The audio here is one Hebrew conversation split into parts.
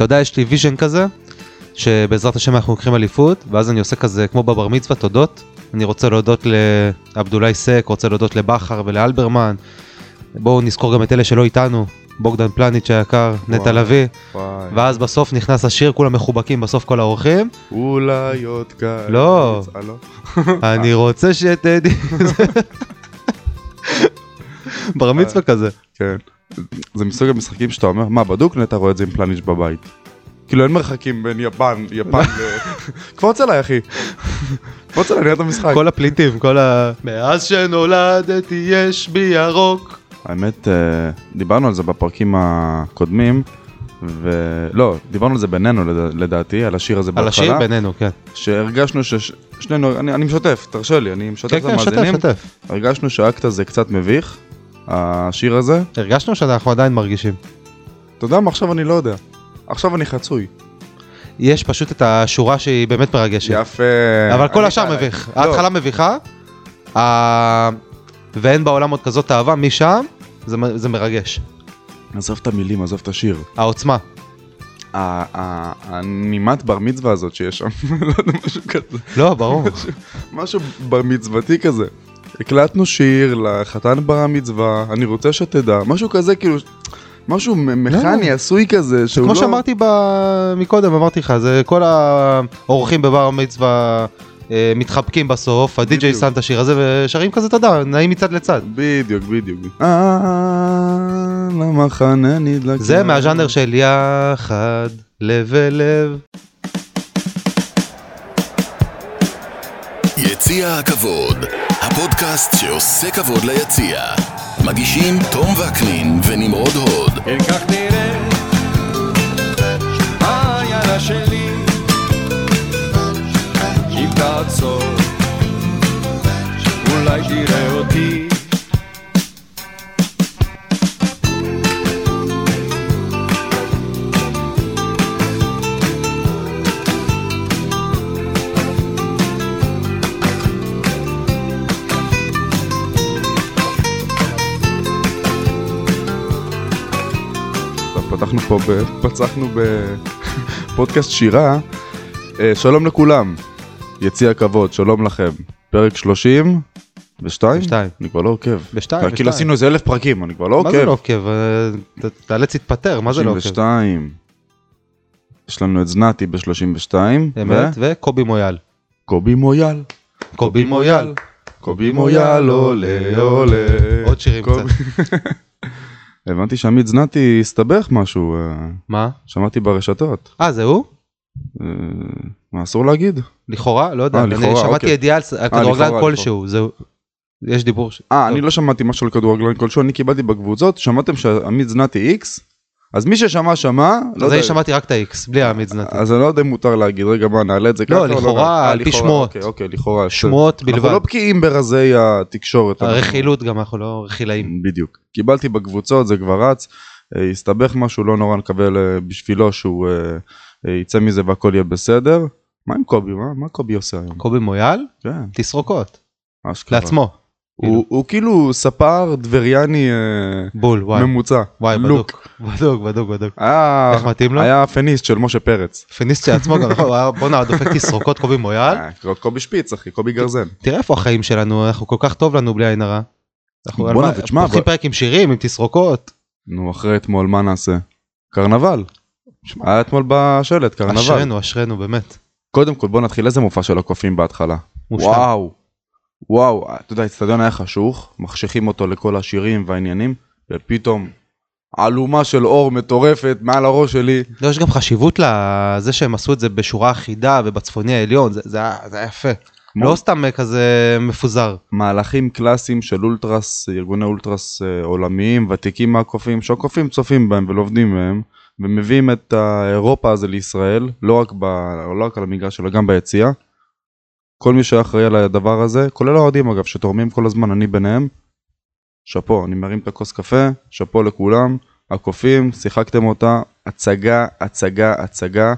אתה יודע, יש לי vision כזה, שבעזרת השם אנחנו לוקחים אליפות, ואז אני עושה כזה כמו בבר מצווה, תודות. אני רוצה להודות לעבדולאי סק, רוצה להודות לבכר ולאלברמן. בואו נזכור גם את אלה שלא איתנו, בוגדן פלניץ' היקר, נטע. לביא. ואז בסוף נכנס השיר, כולם מחובקים בסוף כל האורחים. אולי עוד כאן. לא. אה, לא? אני רוצה שתדעי. בר מצווה כזה. כן. זה מסוג המשחקים שאתה אומר, מה, בדוק נטע רואה את זה עם פלניץ' בבית. כאילו אין מרחקים בין יפן, יפן ל... קפוץ עליי אחי. קפוץ עליי, נראה את המשחק. כל הפליטים, כל ה... מאז שנולדתי יש בי ירוק. האמת, אה, דיברנו על זה בפרקים הקודמים, ולא, דיברנו על זה בינינו לדע- לדעתי, על השיר הזה על השיר בהתחלה, בינינו, כן. שהרגשנו ששנינו, אני אני משתף, תרשה לי, אני משתף כן, את כן, שתף, המאזינים, שתף. הרגשנו שהאקט הזה קצת מביך, השיר הזה, הרגשנו שאנחנו עדיין מרגישים. אתה יודע מה, עכשיו אני לא יודע. עכשיו אני חצוי. יש פשוט את השורה שהיא באמת מרגשת. יפה. אבל כל השאר מביך. לא, ההתחלה מביכה, ה- ואין בעולם עוד כזאת אהבה, משם זה זה מרגש. עזוב את המילים, עזוב את השיר. העוצמה. הנימת בר מצווה הזאת שיש שם, לא יודע, משהו כזה. לא, ברור. משהו בר מצוותי כזה. הקלטנו שיר לחתן בר המצווה, אני רוצה שתדע, משהו כזה כאילו, משהו מ- מכני עשוי כזה, שהוא כמו לא... שאמרתי ב- מקודם, אמרתי לך, זה כל האורחים בבר המצווה אה, מתחבקים בסוף, הדי-ג'יי. שם את השיר הזה ושרים כזה, אתה יודע, נעים מצד לצד. בדיוק, בדיוק. אה, למחנה נדלק. זה מהז'אנר של יחד, לב אל לב. יציע הכבוד, הפודקאסט שעושה כבוד ליציע. מגישים תום וקנין ונמרוד הוד. כן כך נראה העיירה שלי אם תעצור אולי תראה אותי פתחנו פה, ב- פצחנו בפודקאסט שירה. אה, שלום לכולם, יציע הכבוד, שלום לכם. פרק 30 ושתיים? ושתיים. אני כבר לא עוקב. בשתיים, כאילו בשתיים. עשינו איזה אלף פרקים, אני כבר לא מה זה לא עוקב. עוקב? אה, ת- תאלץ להתפטר, מה זה לא עוקב? 32. יש לנו את זנתי ב-32. אמת, וקובי מויאל. קובי מויאל. קובי מויאל. קובי מויאל עולה עולה. עוד שירים קובי- הבנתי שעמית זנתי הסתבך משהו, אה, מה? שמעתי ברשתות. אה, זה הוא? אה, מה אסור להגיד? לכאורה? לא יודע. אה, אני שמעתי אוקיי. ידיעה על כדורגלן כלשהו. זהו. יש דיבור. אה. אני לא שמעתי משהו על כדורגלן כלשהו, אני קיבלתי בקבוצות, שמעתם שעמית זנתי איקס? אז מי ששמע שמע, לא אז יודע, אני שמעתי רק את ה-X, בלי העמית זנתי. אז אני לא יודע אם מותר להגיד, רגע מה נעלה את זה ככה? או לכאורה, אה, על פי שמועות. אוקיי, אוקיי, לכאורה. שמועות אנחנו בלבד. לא בקיאים ברזי התקשורת. אנחנו- הרכילות גם, אנחנו לא רכילאים. בדיוק. קיבלתי בקבוצות, זה כבר רץ, אה, הסתבך משהו, לא נורא נקווה אה, בשבילו שהוא יצא מזה והכל יהיה בסדר. מה עם קובי? מה, מה קובי עושה היום? קובי מויאל, כן, תסרוקות. אשכרה. לעצמו. הוא, הוא כאילו ספר דבריאני אה, בול, וואי. ממוצע. וואי, לוק. בדוק. בדוק, בדוק, בדוק. היה, איך מתאים לו? היה פניסט של משה פרץ. פניסט עצמו גם, נכון, הוא היה- בואנה, דופק תסרוקות קובי מויאל. אה, קובי שפיץ אחי, קובי גרזן. תראה איפה החיים שלנו, אנחנו כל כך טוב לנו בלי עין הרע. אנחנו פותחים פרק עם שירים, עם תסרוקות. נו, אחרי אתמול מה נעשה? קרנבל. היה אתמול בשלט, קרנבל. אשרנו, אשרנו, באמת. קודם כל בוא נתחיל איזה מופע של הקופים בהתחלה. וואו, וואו, אתה יודע, האצטדיון היה חשוך, מחשיכים אותו לכל השירים והעניינים, ופתאום אלומה של אור מטורפת מעל הראש שלי. לא, יש גם חשיבות לזה שהם עשו את זה בשורה אחידה ובצפוני העליון, זה- זה היה זה היה יפה. כמו לא סתם כזה מפוזר. מהלכים קלאסיים של אולטרס, ארגוני אולטרס אה, עולמיים, ותיקים מהקופים, שהקופים צופים בהם ולומדים מהם, ומביאים את האירופה הזה לישראל, לא רק, ב, לא רק על המגרש, אלא גם ביציאה. כל מי שהיה אחראי על הדבר הזה, כולל האוהדים אגב, שתורמים כל הזמן, אני ביניהם, שאפו, אני מרים את הכוס קפה, שאפו לכולם, הקופים, שיחקתם אותה, הצגה, הצגה, הצגה.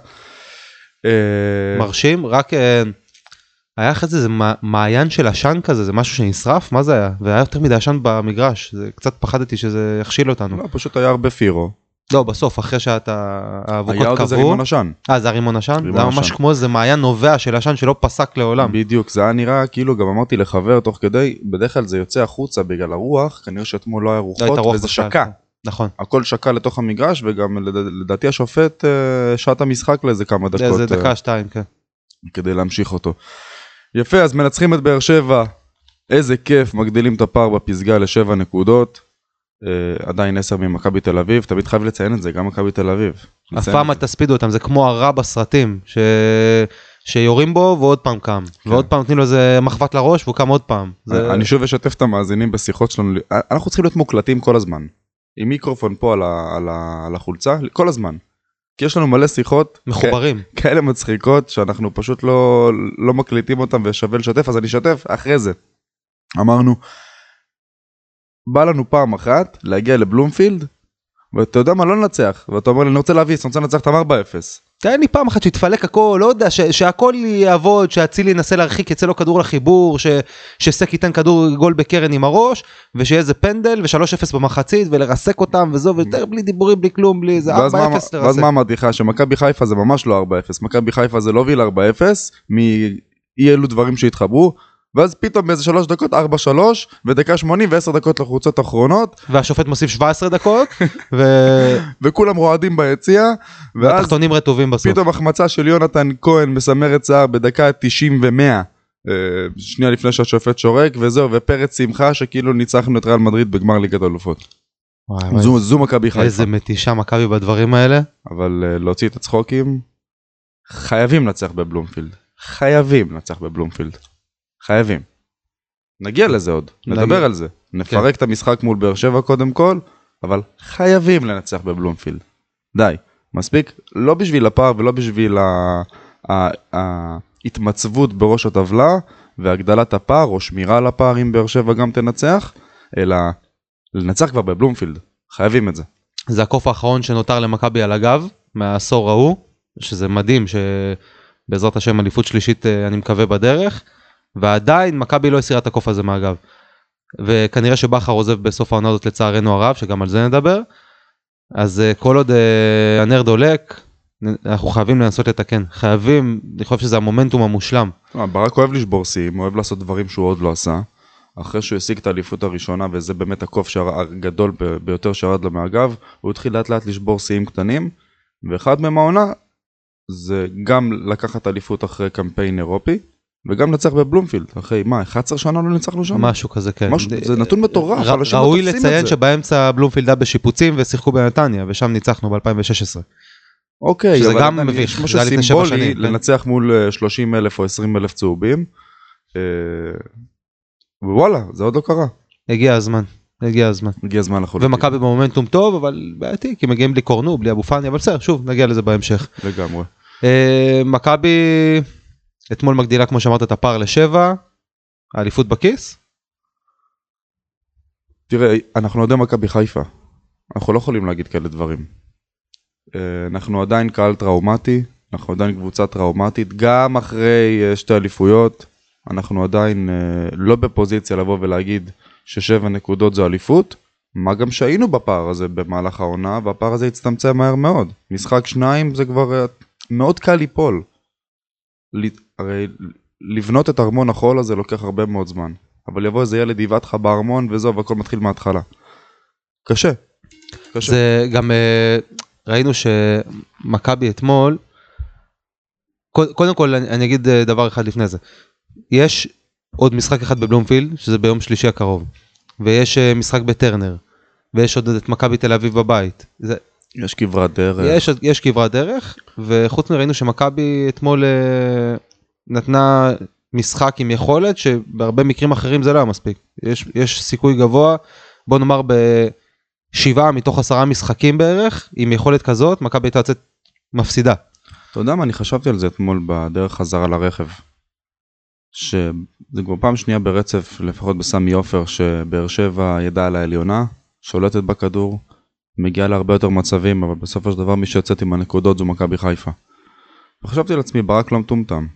אה, מרשים, רק אה, היה אחרי זה איזה מע- מעיין של עשן כזה, זה משהו שנשרף? מה זה היה? והיה יותר מדי עשן במגרש, זה קצת פחדתי שזה יכשיל אותנו. לא, פשוט היה הרבה פירו. לא, בסוף, אחרי שאתה... האבוקות היה עוד איזה קבעו. רימון עשן. אה, זה הרימון עשן? זה היה ממש. כמו איזה מעיין נובע של עשן שלא פסק לעולם. בדיוק, זה היה נראה כאילו, גם אמרתי לחבר תוך כדי, בדרך כלל זה יוצא החוצה בגלל הרוח, כנראה שאתמול לא היה לא רוחות, רוח וזה. שקע. נכון. הכל שקע לתוך המגרש, וגם לד- לדעתי השופט אה, שעת המשחק לאיזה כמה דקות. זה אה, דקה, שתיים, כן. כדי להמשיך אותו. יפה, אז מנצחים את באר שבע, איזה כיף, מגדילים את הפער בפסגה לשבע נקודות. אה, עדיין עשר ממכבי תל אביב, תמיד חייב לציין את זה, גם מכבי תל אביב. אף פעם אל. תספידו אותם, זה כמו הרע בסרטים, ש... שיורים בו ועוד פעם קם, ועוד פעם נותנים לו איזה מחבת לראש והוא קם עוד פעם. זה... אני שוב אשתף את המאזינים בשיחות שלנו, אנחנו צריכים להיות מוקלטים כל הזמן. עם מיקרופון פה על, ה, על, ה, על החולצה, כל הזמן. כי יש לנו מלא שיחות מחוברים. כ- כאלה מצחיקות שאנחנו פשוט לא, לא מקליטים אותם ושווה לשתף, אז אני אשתף אחרי זה. אמרנו, בא לנו פעם אחת להגיע לבלומפילד, ואתה יודע מה, לא לנצח, ואתה אומר לי, אני רוצה להביס, אני רוצה לנצח אותם 4-0. תן לי פעם אחת שיתפלק הכל, לא יודע, שהכל יעבוד, שאצילי ינסה להרחיק, יצא לו כדור לחיבור, ש- שסק ייתן כדור גול בקרן עם הראש, ושיהיה איזה פנדל, ו-3-0 במחצית, ולרסק אותם, וזו, ויותר בלי דיבורים, בלי כלום, בלי איזה 4-0 ואז מה, ואז לרסק. מה אמרתי לך, שמכבי חיפה זה ממש לא 4-0, מכבי חיפה זה לא ויל 4-0, מאי אלו דברים שהתחברו, ואז פתאום באיזה שלוש דקות 4-3, ודקה 80 ו-10 דקות לחוצות אחרונות, והשופט מוסיף 17 דקות, ו- וכולם רועדים ביציע, ואז והתחתונים רטובים בסוף. פתאום החמצה של יונתן כהן מסמרת שיער בדקה 90 ו-100. שנייה לפני שהשופט שורק וזהו ופרץ שמחה שכאילו ניצחנו את ריאל מדריד בגמר ליגת. וואי, וואי, זו, זו מכבי חיפה. איזה מתישה מכבי בדברים האלה. אבל uh, להוציא את הצחוקים חייבים לנצח בבלומפילד. חייבים לנצח בבלומפילד. חייבים. נגיע לזה עוד, נגיע. נדבר על זה. נפרק את המשחק מול באר שבע קודם כל, אבל חייבים לנצח בבלומפילד. די, מספיק, לא בשביל הפער ולא בשביל ההתמצבות בראש הטבלה והגדלת הפער או שמירה על הפער אם באר שבע גם תנצח, אלא לנצח כבר בבלומפילד. חייבים את זה. זה הקוף האחרון שנותר למכבי על הגב מהעשור ההוא, שזה מדהים שבעזרת השם אליפות שלישית אה, אני מקווה בדרך, ועדיין מכבי לא הסירה את הקוף הזה מהגב. וכנראה שבכר עוזב בסוף העונה הזאת לצערנו הרב, שגם על זה נדבר. אז אה, כל עוד אה, הנר דולק, אנחנו חייבים לנסות לתקן, חייבים, אני חושב שזה המומנטום המושלם. אה, ברק אוהב לשבור שיאים, אוהב לעשות דברים שהוא עוד לא עשה. אחרי שהוא השיג את האליפות הראשונה, וזה באמת הקוף הגדול ביותר שירד לו מהגב, הוא התחיל לאט לאט לשבור שיאים קטנים, ואחד מהם העונה זה גם לקחת אליפות אחרי קמפיין אירופי, וגם לנצח בבלומפילד, אחרי מה, 11 שנה לא ניצחנו שם? משהו כזה כן. משהו- זה נתון מטורף, אנשים לא ראוי תופסים את לציין. שבאמצע בלומפילד היה בשיפוצים ושיחקו בנתניה ושם ניצחנו ב-2016. אוקיי, שזה גם מביך, זה היה לפני שבע שנים, כן. לנצח מול 30 אלף או 20 אלף צהובים. אה, ווואלה, זה עוד לא קרה. הגיע הזמן, הגיע הזמן. הגיע הזמן לחלוטין. ומכבי במומנטום טוב אבל בעייתי כי מגיעים בלי קורנו בלי אבו פאני אבל בסדר שוב נגיע לזה בהמשך. לגמרי. אה, מכבי אתמול מגדילה כמו שאמרת את הפער לשבע. האליפות בכיס? תראה, אנחנו אוהדי מכבי חיפה. אנחנו לא יכולים להגיד כאלה דברים. אה, אנחנו עדיין קהל טראומטי, אנחנו עדיין קבוצה טראומטית, גם אחרי אה, שתי אליפויות, אנחנו עדיין אה, לא בפוזיציה לבוא ולהגיד ששבע נקודות זו אליפות, מה גם שהיינו בפער הזה במהלך העונה, והפער הזה הצטמצם מהר מאוד. משחק שניים זה כבר מאוד קל ליפול. הרי לבנות את ארמון החול הזה לוקח הרבה מאוד זמן. אבל יבוא איזה ילד יבעט לך בארמון וזהו והכל מתחיל מההתחלה. קשה. קשה. זה גם אה, ראינו שמכבי אתמול. קוד- קודם כל אני אני אגיד אה, דבר אחד לפני זה. יש עוד משחק אחד בבלומפילד שזה ביום שלישי הקרוב. ויש אה, משחק בטרנר. ויש עוד את מכבי תל אביב בבית. זה, יש כברת דרך. יש, יש כברת דרך וחוץ מראינו שמכבי אתמול אה, נתנה משחק עם יכולת שבהרבה מקרים אחרים זה לא היה מספיק יש, יש סיכוי גבוה בוא נאמר בשבעה מתוך עשרה משחקים בערך עם יכולת כזאת מכבי הייתה יוצאת מפסידה. אתה יודע מה, אני חשבתי על זה אתמול בדרך חזרה לרכב. שזה כבר פעם שנייה ברצף, לפחות בסמי עופר, שבאר שבע ידעה על העליונה, שולטת בכדור, מגיעה להרבה יותר מצבים, אבל בסופו של דבר מי שיוצאת עם הנקודות זו מכבי חיפה. וחשבתי לעצמי, ברק לא מטומטם.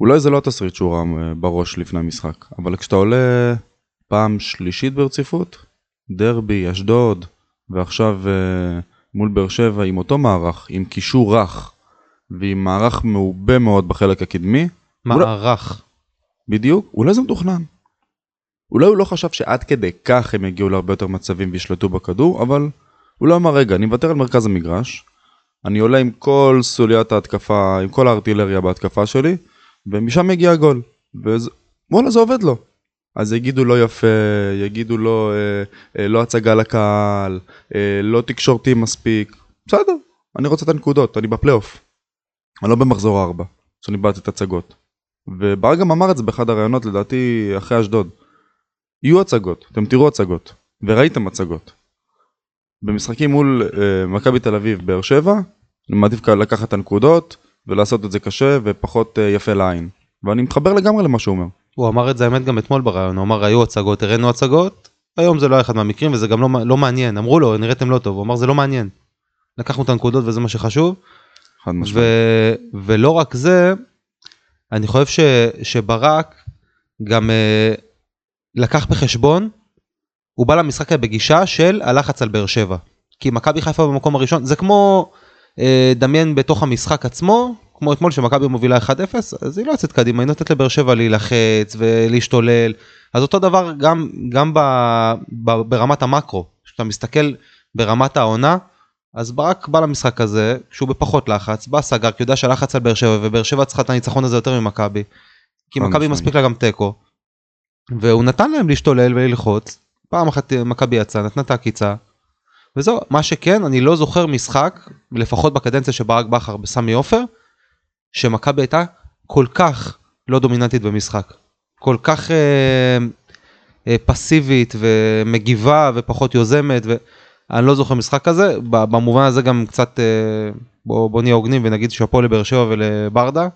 אולי זה לא תסריט שהוא רם אה, בראש לפני המשחק, אבל כשאתה עולה פעם שלישית ברציפות, דרבי, אשדוד, ועכשיו אה, מול באר שבע עם אותו מערך, עם קישור רך ועם מערך מעובה מאוד בחלק הקדמי, אולי- מערך. בדיוק, אולי זה מתוכנן. אולי הוא לא חשב שעד כדי כך הם יגיעו להרבה יותר מצבים וישלטו בכדור, אבל הוא לא אמר רגע, אני מוותר על מרכז המגרש, אני עולה עם כל סוליית ההתקפה, עם כל הארטילריה בהתקפה שלי, ומשם יגיע הגול. וואלה זה עובד לו. אז יגידו לא יפה, יגידו לא, אה, אה, לא הצגה לקהל, אה, לא תקשורתי מספיק, בסדר, אני רוצה את הנקודות, אני בפלייאוף. אני לא במחזור ארבע, שאני באתי את הצגות. ובר גם אמר את זה באחד הראיונות לדעתי אחרי אשדוד. יהיו הצגות, אתם תראו הצגות, וראיתם הצגות. במשחקים מול אה, מכבי תל אביב, באר שבע, אני מעדיף לקחת את הנקודות ולעשות את זה קשה ופחות אה, יפה לעין. ואני מתחבר לגמרי למה שהוא אומר. הוא אמר את זה האמת גם אתמול בריאיון, הוא אמר היו הצגות, הראינו הצגות, היום זה לא היה אחד מהמקרים וזה גם לא, לא מעניין, אמרו לו נראיתם לא טוב, הוא אמר זה לא מעניין. לקחנו את הנקודות וזה מה שחשוב, חד משמעית. ולא רק זה, אני חושב ש, שברק גם אה, לקח בחשבון, הוא בא למשחק בגישה של הלחץ על באר שבע. כי מכבי חיפה במקום הראשון, זה כמו אה, דמיין בתוך המשחק עצמו, כמו אתמול שמכבי מובילה 1-0, אז היא לא יוצאת קדימה, היא נותנת לבאר שבע להילחץ ולהשתולל. אז אותו דבר גם, גם ב, ב, ברמת המקרו, כשאתה מסתכל ברמת העונה, אז ברק בא למשחק הזה, כשהוא בפחות לחץ, בא סגר, כי הוא יודע שהלחץ על באר שבע, ובאר שבע צריכה את הניצחון הזה יותר ממכבי. כי מכבי. מספיק לה גם תיקו. והוא נתן להם להשתולל וללחוץ. פעם אחת מכבי יצאה, נתנה את העקיצה. וזהו, מה שכן, אני לא זוכר משחק, לפחות בקדנציה של ברק בכר בסמי עופר, שמכבי הייתה כל כך לא דומיננטית במשחק. כל כך אה, אה, פסיבית ומגיבה ופחות יוזמת. ואני לא זוכר משחק כזה, במובן הזה גם קצת, אה, בוא, בוא נהיה הוגנים ונגיד שאפו לבאר שבע ולברדה,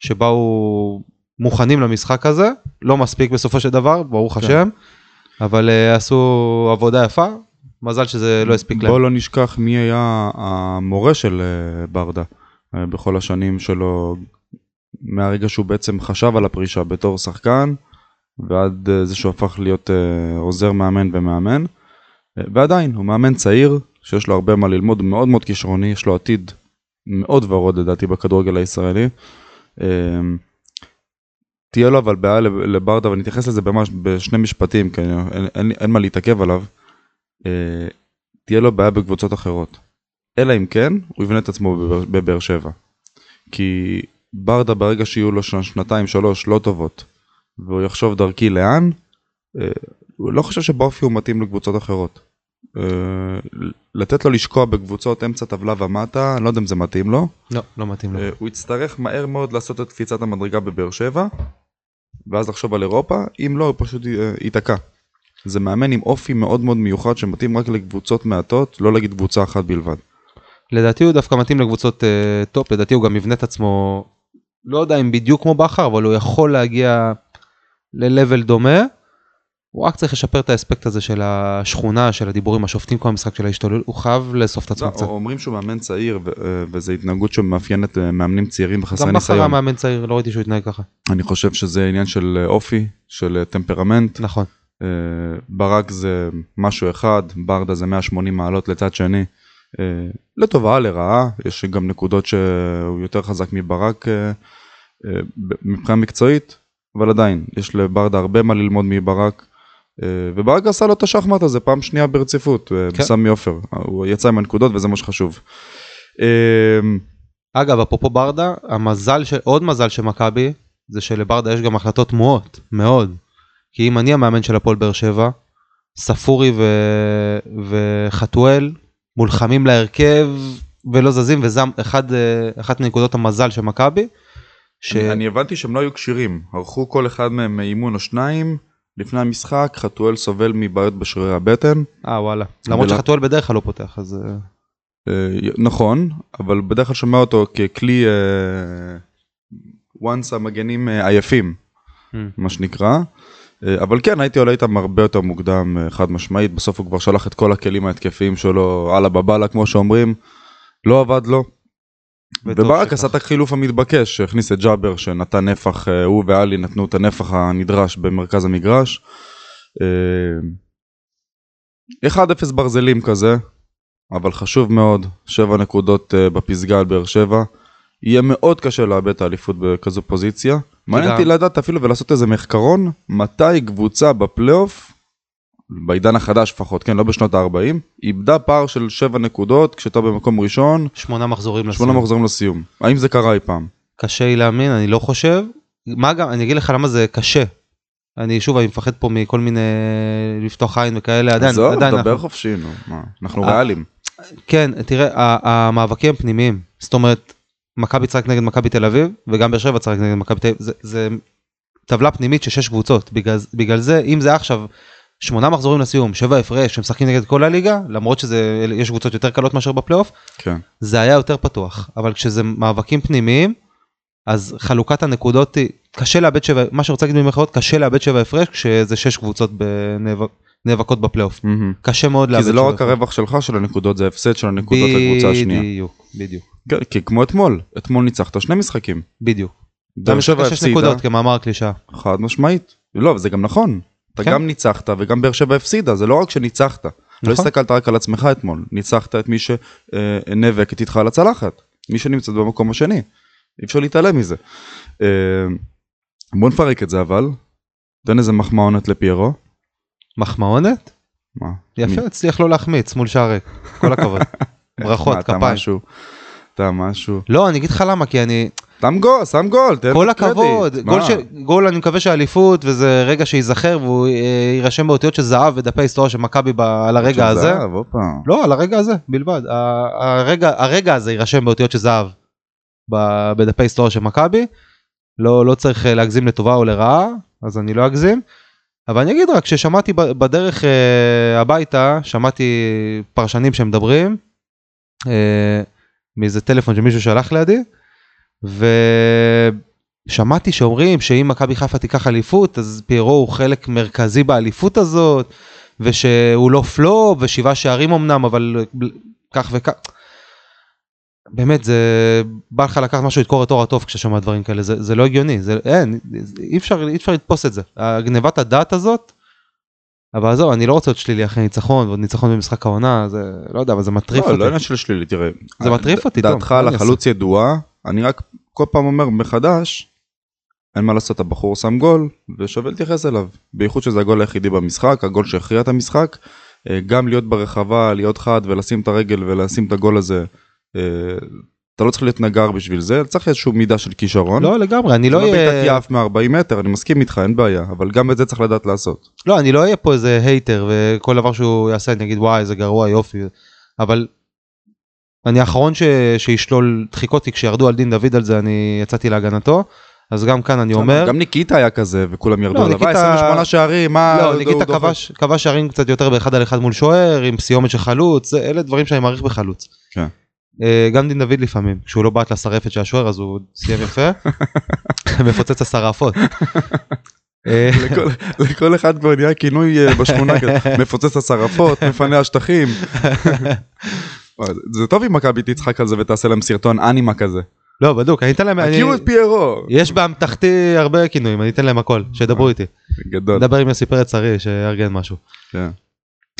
שבאו מוכנים למשחק הזה, לא מספיק בסופו של דבר, ברוך כן. השם, אבל אה, עשו עבודה יפה, מזל שזה לא הספיק להם. בוא לא נשכח מי היה המורה של אה, ברדה אה, בכל השנים שלו, מהרגע שהוא בעצם חשב על הפרישה בתור שחקן, ועד אה, זה שהוא הפך להיות אה, עוזר מאמן ומאמן. אה, ועדיין, הוא מאמן צעיר, שיש לו הרבה מה ללמוד, מאוד מאוד כישרוני, יש לו עתיד מאוד ורוד לדעתי בכדורגל הישראלי. אה, תהיה לו אבל בעיה לב- לברדה, ואני אתייחס לזה ממש בשני משפטים, כי אין, אין, אין מה להתעכב עליו. אה, תהיה לו בעיה בקבוצות אחרות. אלא אם כן, הוא יבנה את עצמו בבאר- שבע. כי ברדה ברגע שיהיו לו שנתיים שלוש לא טובות, והוא יחשוב דרכי לאן, אה, הוא לא חושב שבאופי הוא מתאים לקבוצות אחרות. אה, לתת לו לשקוע בקבוצות אמצע טבלה ומטה, אני לא יודע אם זה מתאים לו. לא, לא מתאים לו. אה, הוא יצטרך מהר מאוד לעשות את קפיצת המדרגה בבאר שבע, ואז לחשוב על אירופה, אם לא, הוא פשוט אה, ייתקע. זה מאמן עם אופי מאוד מאוד מיוחד שמתאים רק לקבוצות מעטות, לא להגיד קבוצה אחת בלבד. לדעתי הוא דווקא מתאים לקבוצות אה, top, לדעתי הוא גם יבנה את עצמו, לא יודע אם בדיוק כמו בכר, אבל הוא יכול להגיע ל-level דומה. הוא רק צריך לשפר את האספקט הזה של השכונה, של הדיבורים, השופטים כל המשחק של ההשתוללות, הוא חייב לאסוף את עצמו לא, קצת. אומרים שהוא מאמן צעיר, אה, וזו התנהגות שמאפיינת אה, מאמנים צעירים וחסרי גם בכר היה ניסיון. מאמן צעיר, לא ראיתי שהוא התנהג ככה. אני חושב שזה עניין של אה, אופי, של טמפרמנט. נכון. ברק זה משהו אחד, ברדה זה 180 מעלות לצד שני. לטובה, לרעה, יש גם נקודות שהוא יותר חזק מברק מבחינה מקצועית, אבל עדיין, יש לברדה הרבה מה ללמוד מברק. אה, וברק עשה לו את השחמט הזה פעם שנייה ברציפות, אה, כן. בסמי עופר. הוא יצא עם הנקודות וזה מה שחשוב. אה, אגב, אפרופו ברדה, המזל, של, עוד מזל של מכבי, זה שלברדה יש גם החלטות תמוהות, מאוד. כי אם אני המאמן של הפועל באר שבע, ספורי ו... וחתואל מולחמים להרכב ולא זזים, וזה אחד, אחת מנקודות המזל של מכבי. ש... אני, אני הבנתי שהם לא היו כשירים, ערכו כל אחד מהם אימון או שניים. לפני המשחק חתואל סובל מבעיות בשרירי הבטן. אה וואלה. למרות שחתואל בדרך כלל לא פותח, אז... אה, אה, נכון, אבל בדרך כלל שומע אותו ככלי אה, once המגנים עייפים, Hmm. מה שנקרא. אבל כן, הייתי עולה איתם הרבה יותר מוקדם, חד משמעית. בסוף הוא כבר שלח את כל הכלים ההתקפיים שלו, אללה בבאללה, כמו שאומרים. לא עבד לו. וברק. עשה את החילוף המתבקש, שהכניס את ג'אבר שנתן נפח, אה, הוא ואלי נתנו את הנפח הנדרש במרכז המגרש. אה, 1-0 ברזלים כזה, אבל חשוב מאוד, 7 נקודות אה, בפסגה על באר שבע. יהיה מאוד קשה לאבד את האליפות בכזו פוזיציה. מעניין אותי לדעת אפילו ולעשות איזה מחקרון, מתי קבוצה בפלייאוף, בעידן החדש לפחות, כן, לא בשנות ה-40, איבדה פער של 7 נקודות כשאתה במקום ראשון, שמונה מחזורים 8 לסיום. מחזורים לסיום. האם זה קרה אי פעם? קשה לי להאמין, אני לא חושב. מה גם, אני אגיד לך למה זה קשה. אני שוב, אני מפחד פה מכל מיני לפתוח עין וכאלה, עדיין, עזוב, עדיין, דבר אנחנו- חופשי, נו, מה, אנחנו אה, ריאליים. כן, תראה, המאבקים הם פנימיים. זאת אומרת, מכבי תשחק נגד מכבי תל אביב, וגם באר שבע תשחק נגד מכבי תל אביב. זה, זה טבלה פנימית של שש קבוצות. בגלל, בגלל זה, אם זה עכשיו שמונה מחזורים לסיום, שבע הפרש, שמשחקים נגד כל הליגה, למרות שיש קבוצות יותר קלות מאשר בפלייאוף, כן. זה היה יותר פתוח. אבל כשזה מאבקים פנימיים, אז חלוקת הנקודות היא, קשה לאבד שבע, מה שרוצה להגיד במירכאות, קשה לאבד שבע הפרש, כשזה שש קבוצות בנאבק, נאבקות בפלייאוף. מהמם. קשה מאוד לאבד כי זה לא שבע רק הפרש. הרווח שלך של הנקודות, זה הפסד של הנקודות לקבוצה השנייה. בדיוק, בדיוק, כן, כי כמו אתמול, אתמול ניצחת שני משחקים. בדיוק. באר שבע שש הפסידה, נקודות כמאמר הקלישה. חד משמעית. לא, זה גם נכון. אתה כן. גם ניצחת וגם באר שבע הפסידה, זה לא רק שניצחת. לא נכון. הסתכלת רק על עצמך אתמול, ניצחת את מי שנאבקת איתך על הצלחת, מי שנמצאת במקום השני. אי אפשר להתעלם מזה. אה, בוא נפרק את זה אבל. תן איזה מחמאונת לפיירו. מחמאונת? מה? יפה, מי- הצליח לא להחמיץ מול שער ריק. כל הכבוד. ברכות, מה, אתה כפיים. משהו. אתה משהו. לא, אני אגיד לך למה, כי אני, שם גול, שם גול, תן כל לו קרדיט. הכבוד, מה? גול ש- גול אני מקווה שהאליפות וזה רגע שייזכר והוא אה, יירשם באותיות של זהב בדפי ההיסטוריה של מכבי ב- על הרגע הזה. זהב, הופה. לא, על הרגע הזה בלבד. הרגע, הרגע הזה יירשם באותיות של זהב ב- בדפי ההיסטוריה של מכבי. לא, לא צריך אה, להגזים לטובה או לרעה, אז אני לא אגזים. אבל אני אגיד רק ששמעתי בדרך אה, הביתה, שמעתי פרשנים שמדברים, אה, מאיזה טלפון שמישהו שלח לידי, ושמעתי שאומרים שאם מכבי חיפה תיקח אליפות, אז פיירו הוא חלק מרכזי באליפות הזאת, ושהוא לא פלופ, ושבעה שערים אמנם, אבל כך וכך. באמת זה בא לך לקחת משהו לתקור את אור התוף כשאתה שומע דברים כאלה זה, זה לא הגיוני זה אין אי אפשר אי אפשר לתפוס את זה הגנבת הדעת הזאת. אבל עזוב אני לא רוצה להיות שלילי אחרי ניצחון ועוד ניצחון במשחק העונה זה לא יודע אבל זה מטריף לא, אותי. לא עניין של שלילי, תראה. זה מטריף אותי, דעתך על החלוץ ידועה, אני רק כל פעם אומר מחדש, אין מה לעשות, הבחור שם גול, ושווה להתייחס אליו. בייחוד שזה הגול היחידי במשחק, הגול שהכריע את המשחק. אה, גם להיות ברחבה, להיות חד ולשים את הרגל ולשים את הגול הזה. אה, אתה לא צריך להיות נגר בשביל זה, צריך איזושהי מידה של כישרון. לא לגמרי אני לא לא בעיטת אהיה יעף מ-40 מטר, אני מסכים איתך, אין בעיה, אבל גם את זה צריך לדעת לעשות. לא אני לא אהיה פה איזה הייטר וכל דבר שהוא יעשה אני אגיד וואי איזה גרוע יופי אבל. אני האחרון ש... שישלול דחיקות כי כשירדו על דין דוד על זה אני יצאתי להגנתו אז גם כאן אני אומר גם ניקיטה היה כזה, וכולם ירדו לא, עליו, "אה, ניקיטה- 28 שערים, מה... לא, הוא ניקיטה דוחף?" כבש כבש שערים קצת יותר באחד על אחד מול שוער עם סיומת של חלוץ אלה דברים שאני מעריך בחלוץ. כן. אה, גם דין דוד לפעמים כשהוא לא בעט לשרפת של השוער אז הוא סיים יפה. מפוצץ. אה, לכל, לכל אחד כבר נהיה כינוי אה, בשכונה כזה, מפוצץ את השרפות, מפנה השטחים. וואי, זה טוב אם מכבי תצחק על זה ותעשה להם סרטון אנימה כזה. לא בדוק אני אתן להם אני- הכירו את פיירו. יש באמתחתי הרבה כינויים אני אתן להם הכל שידברו איתי. גדול. נדבר עם יוסי פרץ ארי שיארגן משהו. כן.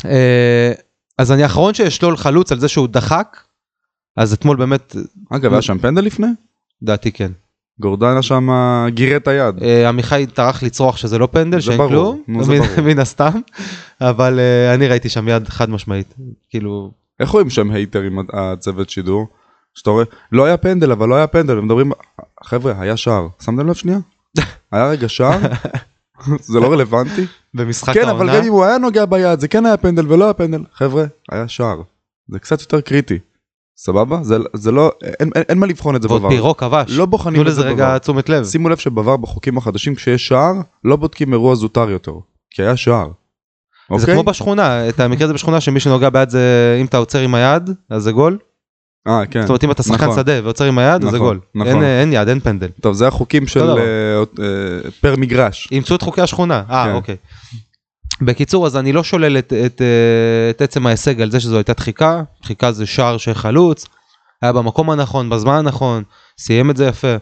אה, אז אני האחרון שאשלול חלוץ על זה שהוא דחק. אז אתמול באמת אגב, היה שם פנדל לפני? דעתי כן. גורדנה שם גירה את היד. אה, עמיחי טרח לצרוח שזה לא פנדל שאין כלום זה מן- ברור. מן הסתם אבל אה, אני ראיתי שם יד חד משמעית כאילו איך רואים שם הייטרים הצוות שידור? שאתה רואה, לא היה פנדל אבל לא היה פנדל, ומדברים, חבר'ה, היה שער. שמתם לב שנייה? היה רגע שער? זה לא רלוונטי? במשחק כן, אבל העונה גם אם הוא היה נוגע ביד, זה כן היה פנדל ולא היה פנדל. חבר'ה, היה שער. זה קצת יותר קריטי. סבבה? זה, זה לא, אין, אין, אין מה לבחון את זה ועוד בבר. פירו כבש לא בוחנים תנו את לזה זה רגע בבר. תשומת לב שימו לב שבבר בחוקים החדשים כשיש שער, לא בודקים אירוע זוטר יותר. כי היה שער. זה אוקיי? כמו בשכונה את המקרה הזה בשכונה שמי שנוגע ביד זה אם אתה עוצר עם היד אז זה גול אה, כן. זאת אומרת אם אתה שחקן נכון. שדה ועוצר עם היד אז זה נכון, גול נכון. אין, אין יד אין פנדל טוב, זה החוקים של. אה, אה, פר מגרש. אימצו את חוקי השכונה אה כן. אוקיי. בקיצור אז אני לא שולל את, את, אה, את עצם ההישג על זה שזו הייתה דחיקה דחיקה זה שער של חלוץ היה במקום הנכון בזמן הנכון סיים את זה יפה.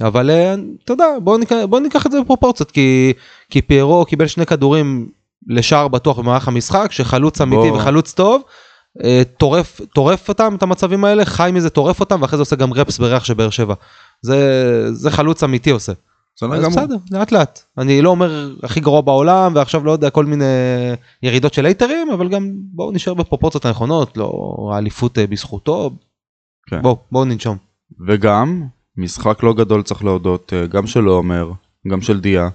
אבל אה, אתה יודע בוא ניקח, בוא ניקח את זה בפרופורציות כי כי פיירו קיבל שני כדורים לשער בטוח במערך המשחק, שחלוץ אמיתי בוא. וחלוץ טוב, אה, טורף, טורף אותם, את המצבים האלה, חי מזה, טורף אותם, ואחרי זה עושה גם רפס בריח של באר שבע. זה, זה חלוץ אמיתי עושה. בסדר אז. בסדר, לאט לאט. אני לא אומר הכי גרוע בעולם, ועכשיו לא יודע, כל מיני ירידות של הייטרים, אבל גם בואו נשאר בפרופורציות הנכונות, לא האליפות אה, בזכותו. כן. בואו, בואו ננשום. וגם, משחק לא גדול צריך להודות, אה, גם של עומר, גם של דיה.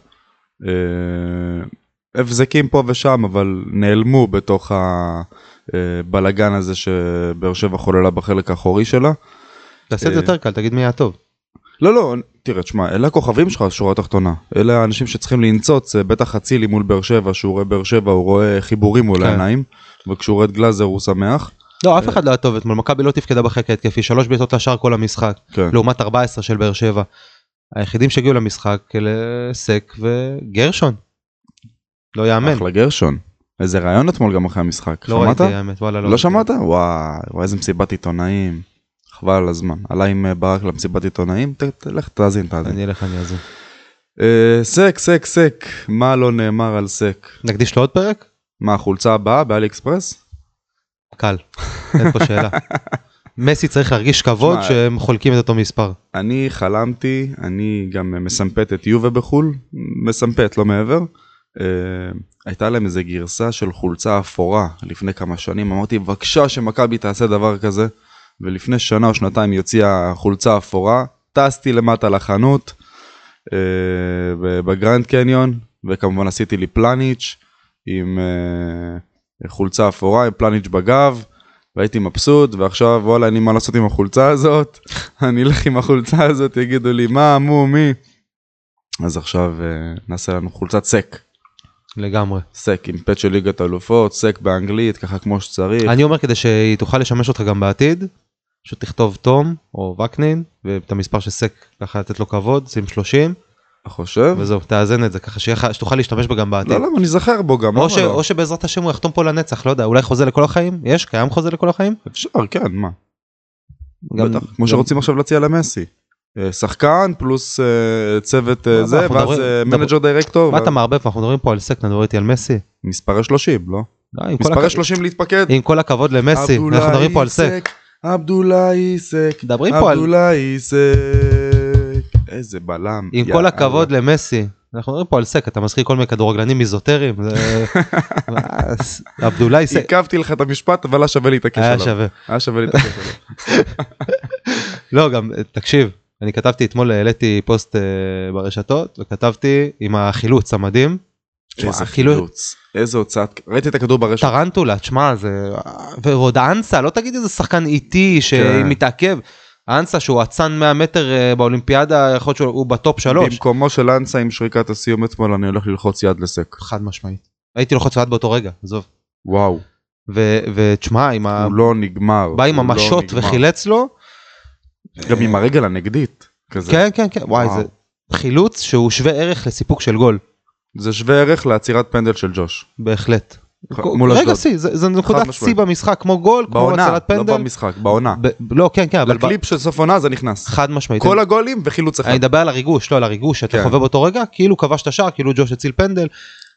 אה, הבזקים פה ושם, אבל נעלמו בתוך הבלגן הזה שבאר שבע חוללה בחלק האחורי שלה. תעשה את זה אה. יותר קל, תגיד מי היה טוב. לא, לא, תראה, תשמע, אלה הכוכבים שלך, שורה התחתונה. אלה האנשים שצריכים לנצוץ, אה, בטח אצילי מול באר שבע, שהוא רואה באר שבע, הוא רואה חיבורים מול כן. העיניים, וכשהוא רואה את גלאזר הוא שמח. לא, אף אחד לא היה טוב אתמול, מכבי לא תפקדה בחלק ההתקפי, שלוש בעיטות לשער כל המשחק, כן. לעומת 14 של באר שבע. היחידים שהגיעו למשחק אלה סק וגרשון. לא יאמן. אחלה גרשון. איזה רעיון אתמול גם אחרי המשחק. לא שמעת? ראיתי האמת, וואלה לא. לא. שמעת? וואי, וואי, איזה מסיבת עיתונאים. חבל על הזמן. עלה עם אה, ברק למסיבת עיתונאים, תלך תאזין, תאזין. אני אלך אני אאזין. אה, סק, סק, סק. מה לא נאמר על סק? נקדיש לו עוד פרק? מה, החולצה הבאה ב AliExpress? קל. אין פה שאלה. מסי צריך להרגיש כבוד שמע, שהם חולקים את אותו מספר. אני חלמתי, אני גם מסמפת את יובה בחו"ל, מסמפת, לא מעבר. אה, הייתה להם איזה גרסה של חולצה אפורה לפני כמה שנים, אמרתי בבקשה שמכבי תעשה דבר כזה, ולפני שנה או שנתיים היא הוציאה חולצה אפורה, טסתי למטה לחנות אה, בגרנד קניון, וכמובן עשיתי לי פלניץ' עם אה, חולצה אפורה, עם פלניץ' בגב. והייתי מבסוט ועכשיו וואלה אין לי מה לעשות עם החולצה הזאת אני אלך עם החולצה הזאת יגידו לי מה מו מי. אז עכשיו נעשה לנו חולצת סק לגמרי. סק עם פט של ליגת אלופות סק באנגלית ככה כמו שצריך אני אומר כדי שהיא תוכל לשמש אותך גם בעתיד, פשוט תכתוב תום או וקנין ואת המספר של סק ככה לתת לו כבוד, שים 30 אתה חושב? וזהו תאזן את זה ככה שיהיה שתוכל להשתמש בה גם בעתיד. לא למה נזכר בו גם או, ש, לא? או שבעזרת השם הוא יחתום פה לנצח, לא יודע, אולי חוזה לכל החיים? יש? קיים חוזה לכל החיים? אפשר כן מה גם- בטח כמו גם- שרוצים עכשיו להציע למסי. שחקן פלוס אה, צוות אה, זה ואז אה, manager director מה אתה מערבב? אנחנו מדברים פה על סק, אתה מדבר איתי על מסי? מספרי 30 לא? לא, מספרי הכ- 30 להתפקד. עם כל הכבוד למסי, אנחנו מדברים פה על סק. עבדולאי סק. מדברים פה על... עבדולאי סק. איזה בלם. עם כל. הכבוד למסי, אנחנו מדברים פה על סק, אתה מזכיר כל מיני כדורגלנים. מה, עבדולאי סק, עיכבתי לך את המשפט אבל היה שווה להתעקש היה עליו. שווה. היה שווה להתעקש עליו. לא, גם, תקשיב, אני כתבתי אתמול, העליתי פוסט אה, ברשתות, וכתבתי עם החילוץ המדהים. איזה חילוץ. איזה הוצאת. ראיתי את הכדור ברשת. טרנטולה, תשמע, זה... ועוד אנסה, לא תגיד איזה שחקן איטי כן. שמתעכב. אנסה שהוא אצן 100 מטר אה, באולימפיאדה, יכול להיות שהוא בטופ שלוש. במקומו של אנסה עם שריקת הסיום אתמול אני הולך ללחוץ יד לסק. חד משמעית. הייתי לוחץ יד באותו רגע, עזוב. וואו. ותשמע, עם ה... הוא לא נגמר. בא עם לא המשות. וחילץ לו. גם עם הרגל הנגדית. כזה. כן, כן, כן, וואי, וואו. זה חילוץ שהוא שווה ערך לסיפוק של גול, זה שווה ערך לעצירת פנדל של ג'וש. בהחלט. מול רגע אשדוד. שיא, זה זה נקודת שיא משמעית. במשחק, כמו גול, כמו בעונה, הצלת לא פנדל. במשחק, בעונה. לא, כן, כן, אבל לקליפ של סוף עונה זה נכנס. חד משמעית. כל הגולים וחילוץ אחד. אני מדבר על הריגוש, לא על הריגוש, שאתה כן. חווה באותו רגע, כאילו כבש את השער, כאילו ג'וש הציל פנדל.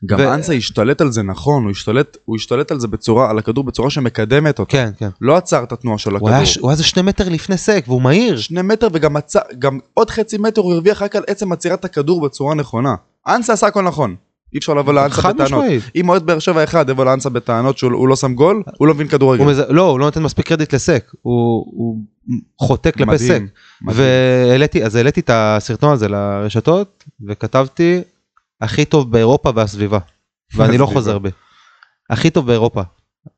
גם ו- אנסה השתלט על זה נכון, הוא השתלט, הוא השתלט על זה בצורה, על הכדור בצורה שמקדמת אותו. כן, כן. לא עצר את התנועה של הכדור. היה הוא היה איזה שני מטר לפני סק, והוא מהיר. שני מטר וגם עצר, גם עוד חצי מטר הוא הרוויח רק על עצם עצירת הכדור בצורה נכונה. אנסה עשה הכל נכון. אי אפשר לבוא לאנסה בטענות. משמעית. אם אוהד באר שבע אחד יבוא לאנסה בטענות שהוא הוא לא שם גול, הוא לא מבין כדורגל. מז- לא, הוא לא נותן מספיק קרדיט לסק, הוא הוא חוטא כלפי סק. והעליתי, אז העליתי את הסרטון הזה לרשתות, וכתבתי, הכי טוב באירופה והסביבה. ואני לא. חוזר בי. הכי טוב באירופה.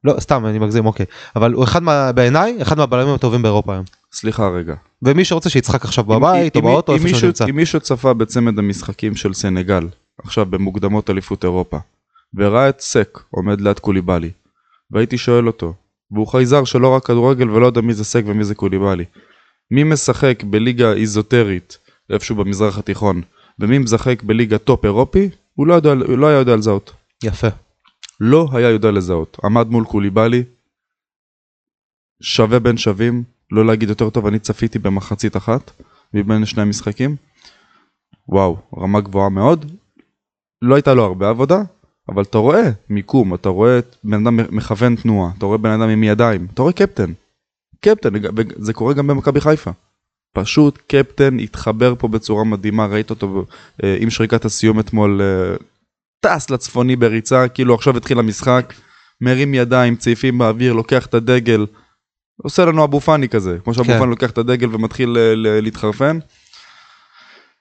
לא, סתם, אני מגזים, אוקיי. אבל הוא אחד מה... בעיניי, אחד מהבלמים הטובים באירופה היום. סליחה רגע. ומי שרוצה שיצחק עכשיו בבית או באוטו, איפה שהוא נמצא. אם מישהו צפה בצמד המשחקים של סנגל, עכשיו במוקדמות אליפות אירופה, וראה את סק עומד ליד קוליבאלי, והייתי שואל אותו, והוא חייזר שלא רק כדורגל ולא יודע מי זה סק ומי זה קוליבאלי, מי משחק בליגה איזוטרית איפשהו במזרח התיכון, ומי משחק בליגה טופ אירופי, הוא לא, יודע, הוא לא היה יודע לזהות. יפה. לא היה יודע לזהות. עמד מול קוליבאלי, שווה בין שווים, לא להגיד יותר טוב, אני צפיתי במחצית אחת מבין שני המשחקים. וואו, רמה גבוהה מאוד. לא הייתה לו הרבה עבודה, אבל אתה רואה מיקום, אתה רואה בן אדם מכוון תנועה, אתה רואה בן אדם עם ידיים, אתה רואה קפטן. קפטן, זה קורה גם במכבי חיפה. פשוט קפטן התחבר פה בצורה מדהימה, ראית אותו אה, עם שריקת הסיום אתמול, אה, טס לצפוני בריצה, כאילו עכשיו התחיל המשחק, מרים ידיים, צעיפים באוויר, לוקח את הדגל, עושה לנו אבו פאני כזה, כמו שאבו כן. פאני לוקח את הדגל ומתחיל אה, להתחרפן.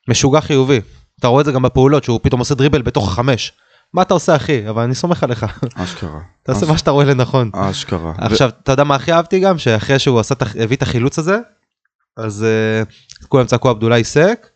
משוגע חיובי. אתה רואה את זה גם בפעולות שהוא פתאום עושה דריבל בתוך החמש. מה אתה עושה אחי? אבל אני סומך עליך. אשכרה. תעשה מה שאתה רואה לנכון. אשכרה. עכשיו אתה יודע מה הכי אהבתי גם שאחרי שהוא עשה הביא את החילוץ הזה אז uh, כולם צעקו עבדולאי סק.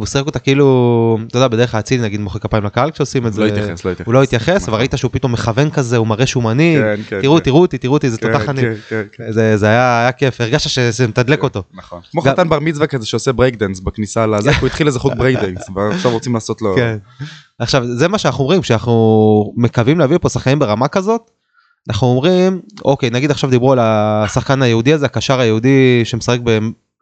והוא שיחק אותה כאילו אתה יודע בדרך כלל אצילי נגיד מוחא כפיים לקהל כשעושים את זה. לא התייחס, לא התייחס. הוא לא התייחס נכון. וראית שהוא פתאום מכוון כזה הוא מראה שהוא מנהיג. כן, כן, תראו כן. תראו אותי תראו אותי זה כן, תותח אני. כן, כן, כן. זה זה היה היה כיף הרגשת שזה מתדלק אותו. נכון. כמו חתן בר מצווה כזה שעושה ברייק דנס בכניסה לזה, הוא התחיל איזה חוג ברייק דנס, ועכשיו רוצים לעשות לו... כן. עכשיו זה מה שאנחנו אומרים כשאנחנו מקווים להביא פה שחקנים ברמה כזאת. אנחנו אומרים אוקיי נגיד עכשיו דיברו על השחקן היהודי הזה הקשר היהודי שמשחק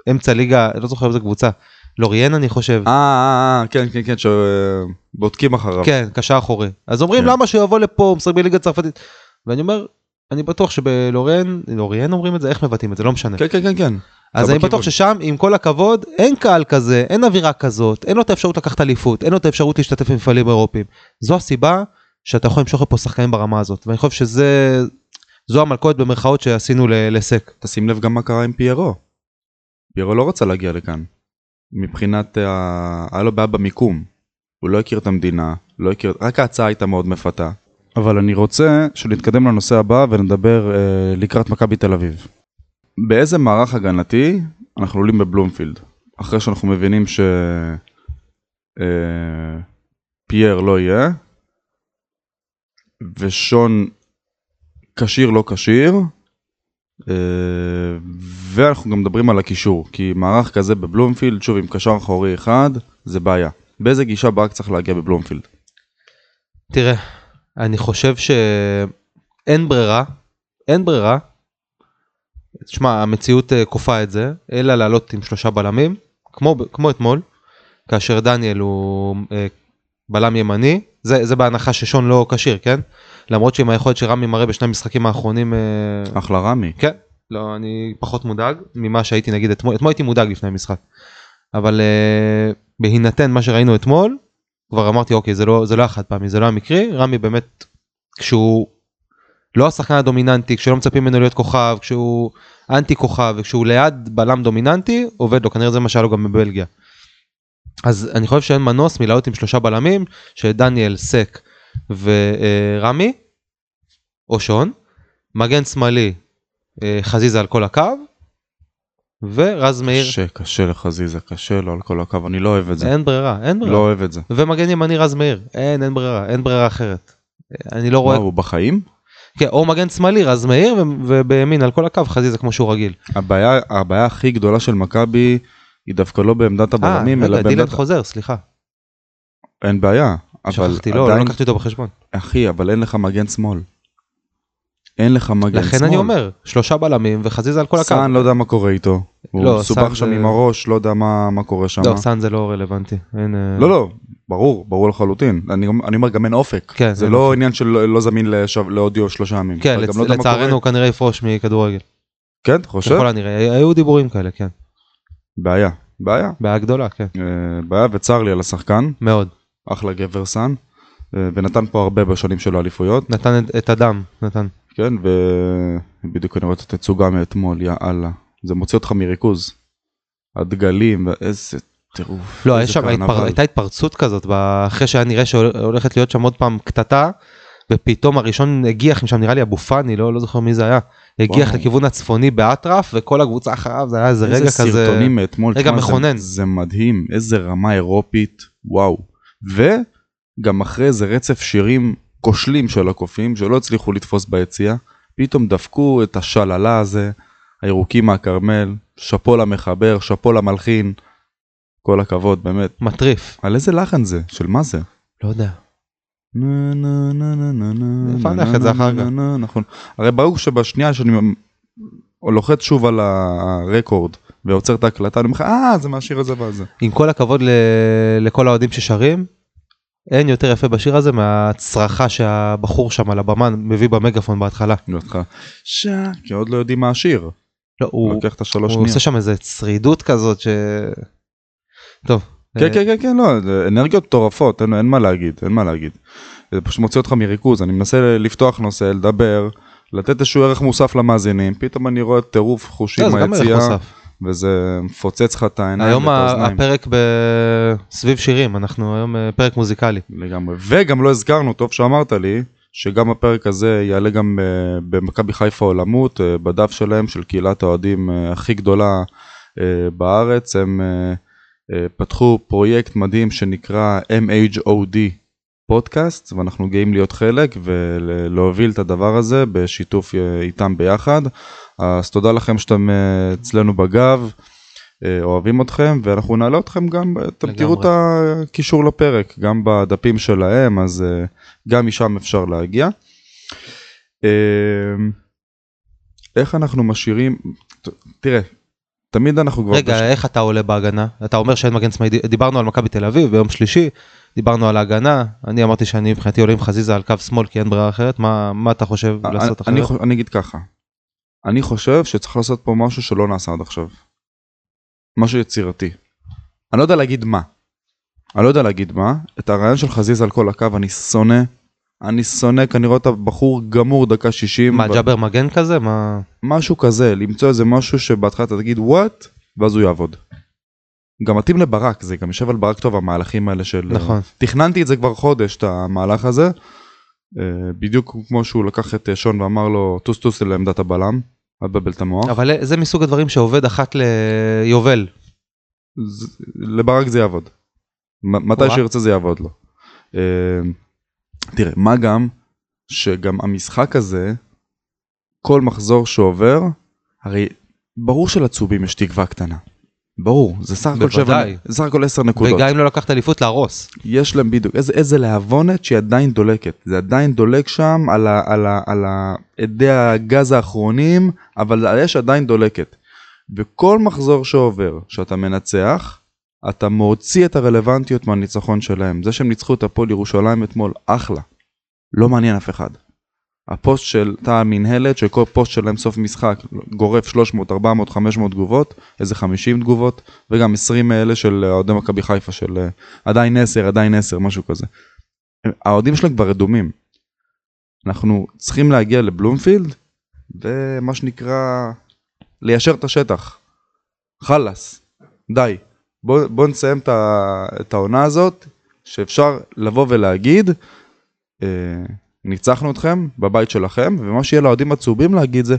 באמצע ליגה לא זוכר איזה קבוצה לוריאן אני חושב אה, אה, אה, כן, כן, כן, שבודקים אחריו. כן קשר אחורי אז אומרים כן. למה שהוא יבוא לפה הוא משחק בליגה צרפתית. ואני אומר אני בטוח שבלוריאן לוריאן אומרים את זה איך מבטאים את זה לא משנה. כן, כן, כן, כן. אז אני. בטוח ששם עם כל הכבוד אין קהל כזה אין אווירה כזאת אין לו את האפשרות לקחת אליפות אין לו את האפשרות להשתתף במפעלים אירופיים זו הסיבה שאתה יכול למשוך לפה שחקנים ברמה הזאת ואני חושב שזה זו המלכודת במרכאות שעשינו לסק. תשים לב גם מה קרה עם פיירו. פיירו לא רצה להגיע לכאן. מבחינת, ה- היה לו בעיה במיקום. הוא לא הכיר את המדינה, לא הכיר, רק ההצעה הייתה מאוד מפתה. אבל אני רוצה שנתקדם לנושא הבא ונדבר אה, לקראת מכבי תל אביב. באיזה מערך הגנתי אנחנו עולים בבלומפילד? אחרי שאנחנו מבינים ש... אה, פייר לא יהיה, ושון כשיר לא כשיר, אה, ואנחנו גם מדברים על הקישור, כי מערך כזה בבלומפילד, שוב עם קשר אחורי אחד, זה בעיה. באיזה גישה ברק צריך להגיע בבלומפילד? תראה אני חושב שאין ברירה אין ברירה. תשמע המציאות אה, כופה את זה אלא לעלות עם שלושה בלמים כמו כמו אתמול כאשר דניאל הוא אה, בלם ימני זה זה בהנחה ששון לא כשיר כן למרות שעם היכולת שרמי מראה בשני המשחקים האחרונים אה, אחלה רמי. כן לא אני פחות מודאג ממה שהייתי נגיד אתמול אתמול הייתי מודאג לפני המשחק. אבל uh, בהינתן מה שראינו אתמול כבר אמרתי אוקיי זה לא זה לא החד פעמי זה לא המקרי רמי באמת כשהוא לא השחקן הדומיננטי כשלא מצפים ממנו להיות כוכב כשהוא אנטי כוכב וכשהוא ליד בלם דומיננטי עובד לו כנראה זה מה שהיה לו גם בבלגיה. אז אני חושב שאין מנוס מלעלות עם שלושה בלמים שדניאל סק ורמי או שון מגן שמאלי אה, חזיזה על כל הקו ורז מאיר קשה, קשה לחזיזה, קשה לו על כל הקו, אני לא אוהב את זה. אין ברירה אין ברירה לא אוהב את זה. ומגן ימני רז מאיר אין אין ברירה אין ברירה אחרת. אה, אני לא מה, רואה הוא בחיים? כן, או מגן שמאלי רז מאיר ובימין על כל הקו חזיזה כמו שהוא רגיל. הבעיה, הבעיה הכי גדולה של מכבי היא דווקא לא בעמדת אה, הבלמים, אלא רגע דילן בעמדת... חוזר סליחה. אין בעיה, אבל שכחתי לא לא עדיין, לקחתי אותו בחשבון. אחי, אבל אין לך מגן שמאל. אין לך מגן שמאל. לכן אני אומר שלושה בלמים וחזיזה על כל הקו. סאן לא יודע מה קורה איתו. הוא לא, מסובך שם זה- עם הראש, לא יודע מה מה קורה שם. לא סאן זה לא רלוונטי. אין, אה, לא, לא, ברור, ברור לחלוטין. אני אני אומר גם אין אופק. כן, זה לא. עניין של לא זמין לשב- לעוד שלושה ימים. כן לצ- לא. לצערנו הוא כנראה יפרוש מכדורגל. כן, אתה חושב? ככל הנראה היו דיבורים כאלה כן. בעיה, בעיה. בעיה גדולה כן. אה, בעיה וצר לי על השחקן, מאוד. אחלה גבר סאן. אה, ונתן פה הרבה בשנים שלו אליפויות, נתן את הדם נתן. כן, ובדיוק אני רואה את התצוגה מאתמול, יא אללה. זה מוציא אותך מריכוז. הדגלים, ואיזה טירוף. לא, איזה שם. התפר... הייתה התפרצות כזאת, אחרי שהיה נראה שהולכת להיות שם עוד פעם קטטה, ופתאום הראשון הגיח משם, נראה לי אבו פאני, לא, לא זוכר מי זה היה, הגיח וואו. לכיוון הצפוני באטרף, וכל הקבוצה אחריו, זה היה איזה רגע איזה כזה, סרטונים מאתמול, רגע תשמע, זה- מכונן. זה מדהים, איזה רמה אירופית, וואו. וגם אחרי איזה רצף שירים כושלים של הקופים, שלא הצליחו לתפוס ביציאה, פתאום דפקו את השללה הזה, הירוקים מהכרמל, שאפו למחבר, שאפו למלחין, כל הכבוד, באמת. מטריף, על איזה לחן זה? של מה זה? לא יודע. נה, נה, נה, נה, נה, נה, נפענח את זה אחר כך. נכון. הרי ברור שבשנייה שאני לוחץ שוב על הרקורד ועוצר את ההקלטה, אני אומר לך, אה, זה מהשיר הזה והזה. עם כל הכבוד. לכל האוהדים ששרים, אין יותר יפה בשיר הזה מהצרחה שהבחור שם על הבמה מביא במגפון בהתחלה. שעה, כי עוד לא יודעים מה השיר. לא, הוא, לוקח את השלוש הוא. עושה שם איזה צרידות כזאת ש... טוב. כן אה, כן כן כן לא אנרגיות מטורפות אין, אין מה להגיד אין מה להגיד. זה פשוט מוציא אותך מריכוז אני מנסה לפתוח נושא לדבר לתת איזשהו ערך מוסף למאזינים פתאום אני רואה טירוף חושים לא, מהיציאה. וזה מפוצץ לך את העיניים היום ואת ה- האוזניים. הפרק סביב שירים, אנחנו היום אה, פרק מוזיקלי. לגמרי וגם לא הזכרנו טוב שאמרת לי שגם הפרק הזה יעלה גם אה, במכבי חיפה עולמות אה, בדף שלהם של קהילת האוהדים הכי גדולה בארץ הם פתחו פרויקט מדהים שנקרא MHOD פודקאסט ואנחנו גאים להיות חלק ולהוביל את הדבר הזה בשיתוף אה, איתם ביחד אז תודה לכם שאתם אה, אצלנו בגב. אה, אוהבים אתכם ואנחנו נעלה אתכם גם אתם תראו את הקישור לפרק גם בדפים שלהם אז גם משם אפשר להגיע. איך אנחנו משאירים תראה תמיד אנחנו כבר רגע, איך אתה עולה בהגנה? אתה אומר שאין מגן שמאלי, דיברנו על מכבי תל אביב ביום שלישי, דיברנו על ההגנה, אני אמרתי שאני מבחינתי עולה עם חזיזה על קו שמאל כי אין ברירה אחרת, מה מה אתה חושב אני- לעשות אני, אחרת? אני אגיד ככה. אני חושב שצריך לעשות פה משהו שלא נעשה עד עכשיו. משהו יצירתי. אני לא יודע להגיד מה. אני לא יודע להגיד מה. את הרעיון של חזיזה על כל הקו אני שונא. אני שונא כי אני רואה את הבחור גמור דקה 60. מה ב- ג'אבר מגן כזה? מה? משהו כזה למצוא איזה משהו שבהתחלה אתה תגיד וואט ואז הוא יעבוד. גם מתאים לברק זה גם יושב על ברק טוב המהלכים האלה של נכון. תכננתי את זה כבר חודש את המהלך הזה. אה, בדיוק כמו שהוא לקח את אה, שון ואמר לו טוס טוס לעמדת הבלם. אל תבלבל את המוח. אבל זה מסוג הדברים שעובד אחת ליובל. ז- לברק זה יעבוד. מתי. שירצה זה יעבוד לו. אה, תראה מה גם שגם המשחק הזה כל מחזור שעובר הרי ברור שלצהובים יש תקווה קטנה. ברור זה סך הכל שבע סך הכל 10 נקודות. וגם אם לא לקחת אליפות להרוס. יש להם בדיוק איזה איזה להבונת שהיא עדיין דולקת זה עדיין דולק שם על ה, על ה, על ה, אדי הגז האחרונים אבל האש עדיין דולקת. וכל מחזור שעובר שאתה מנצח אתה מוציא את הרלוונטיות מהניצחון שלהם זה שהם ניצחו את הפועל ירושלים אתמול אחלה. לא מעניין אף אחד. הפוסט של תא המינהלת שכל פוסט שלהם סוף משחק גורף 300 400 500 תגובות איזה 50 תגובות וגם 20 מאלה של אוהדי מכבי חיפה של אה, עדיין 10 עדיין 10 משהו כזה. האוהדים שלהם כבר רדומים. אנחנו צריכים להגיע לבלומפילד ומה שנקרא ליישר את השטח. חלאס די בוא, בוא נסיים את העונה הזאת שאפשר לבוא ולהגיד אה, ניצחנו אתכם בבית שלכם ומה שיהיה לאוהדים הצהובים להגיד זה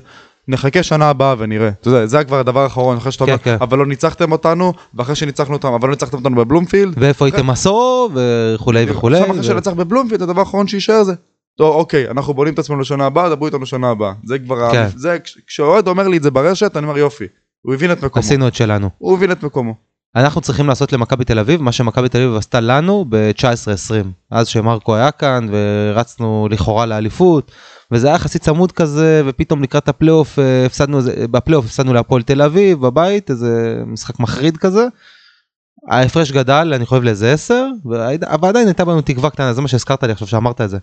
נחכה שנה הבאה ונראה. אתה יודע, זה כבר הדבר האחרון אחרי שאתה כן, אומר כן. אבל לא ניצחתם אותנו ואחרי שניצחנו אותם אבל לא ניצחתם אותנו בבלומפילד ואיפה הייתם עשור וכולי וכולי. עכשיו אחרי ו- שנצח בבלומפילד הדבר האחרון שיישאר זה. טוב אוקיי אנחנו בונים את עצמנו לשנה הבאה דברו איתנו שנה הבאה זה כבר כן. זה כש- כשאוהד אומר לי את זה ברשת אני אומר יופי הוא הבין את מקומו עשינו את שלנו. הוא הבין את מקומו. אנחנו צריכים לעשות למכבי תל אביב מה שמכבי תל אביב עשתה לנו ב-19-20 אז שמרקו היה כאן ורצנו לכאורה לאליפות וזה היה יחסית צמוד כזה ופתאום לקראת הפלייאוף אה, הפסדנו בפלייאוף הפסדנו להפועל תל אביב בבית איזה משחק מחריד כזה. ההפרש גדל אני חושב לאיזה 10 אבל עדיין הייתה בנו תקווה קטנה זה מה שהזכרת לי עכשיו שאמרת את זה.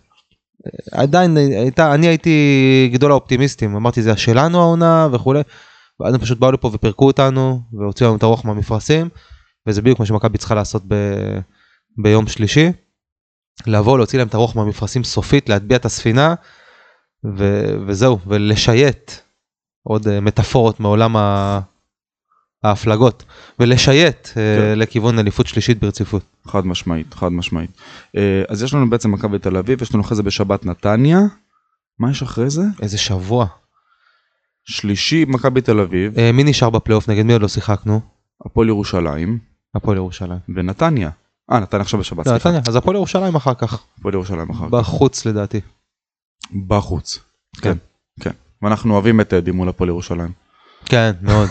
עדיין הייתה אני הייתי גדול האופטימיסטים אמרתי זה שלנו העונה וכולי. ואז הם פשוט באו לפה ופירקו אותנו והוציאו לנו את הרוח מהמפרשים וזה בדיוק מה שמכבי צריכה לעשות ב... ביום שלישי. לבוא להוציא להם את הרוח מהמפרשים סופית להטביע את הספינה ו... וזהו ולשייט עוד אה, מטאפורות מעולם ה... ההפלגות ולשייט כן. כן. לכיוון אליפות שלישית ברציפות. חד משמעית חד משמעית. אה, אז יש לנו בעצם מכבי תל אביב יש לנו אחרי זה בשבת נתניה. מה יש אחרי זה? איזה שבוע. שלישי מכבי תל אביב אה, מי נשאר בפלייאוף נגד מי עוד לא שיחקנו? הפועל ירושלים הפועל ירושלים. ונתניה. אה נתניה עכשיו בשבת לא, סליחה. נתניה, אז הפועל ירושלים אחר כך. הפועל ירושלים אחר כך. בחוץ לדעתי. בחוץ. כן. כן. כן. ואנחנו אוהבים את טדי מול הפועל ירושלים. כן מאוד.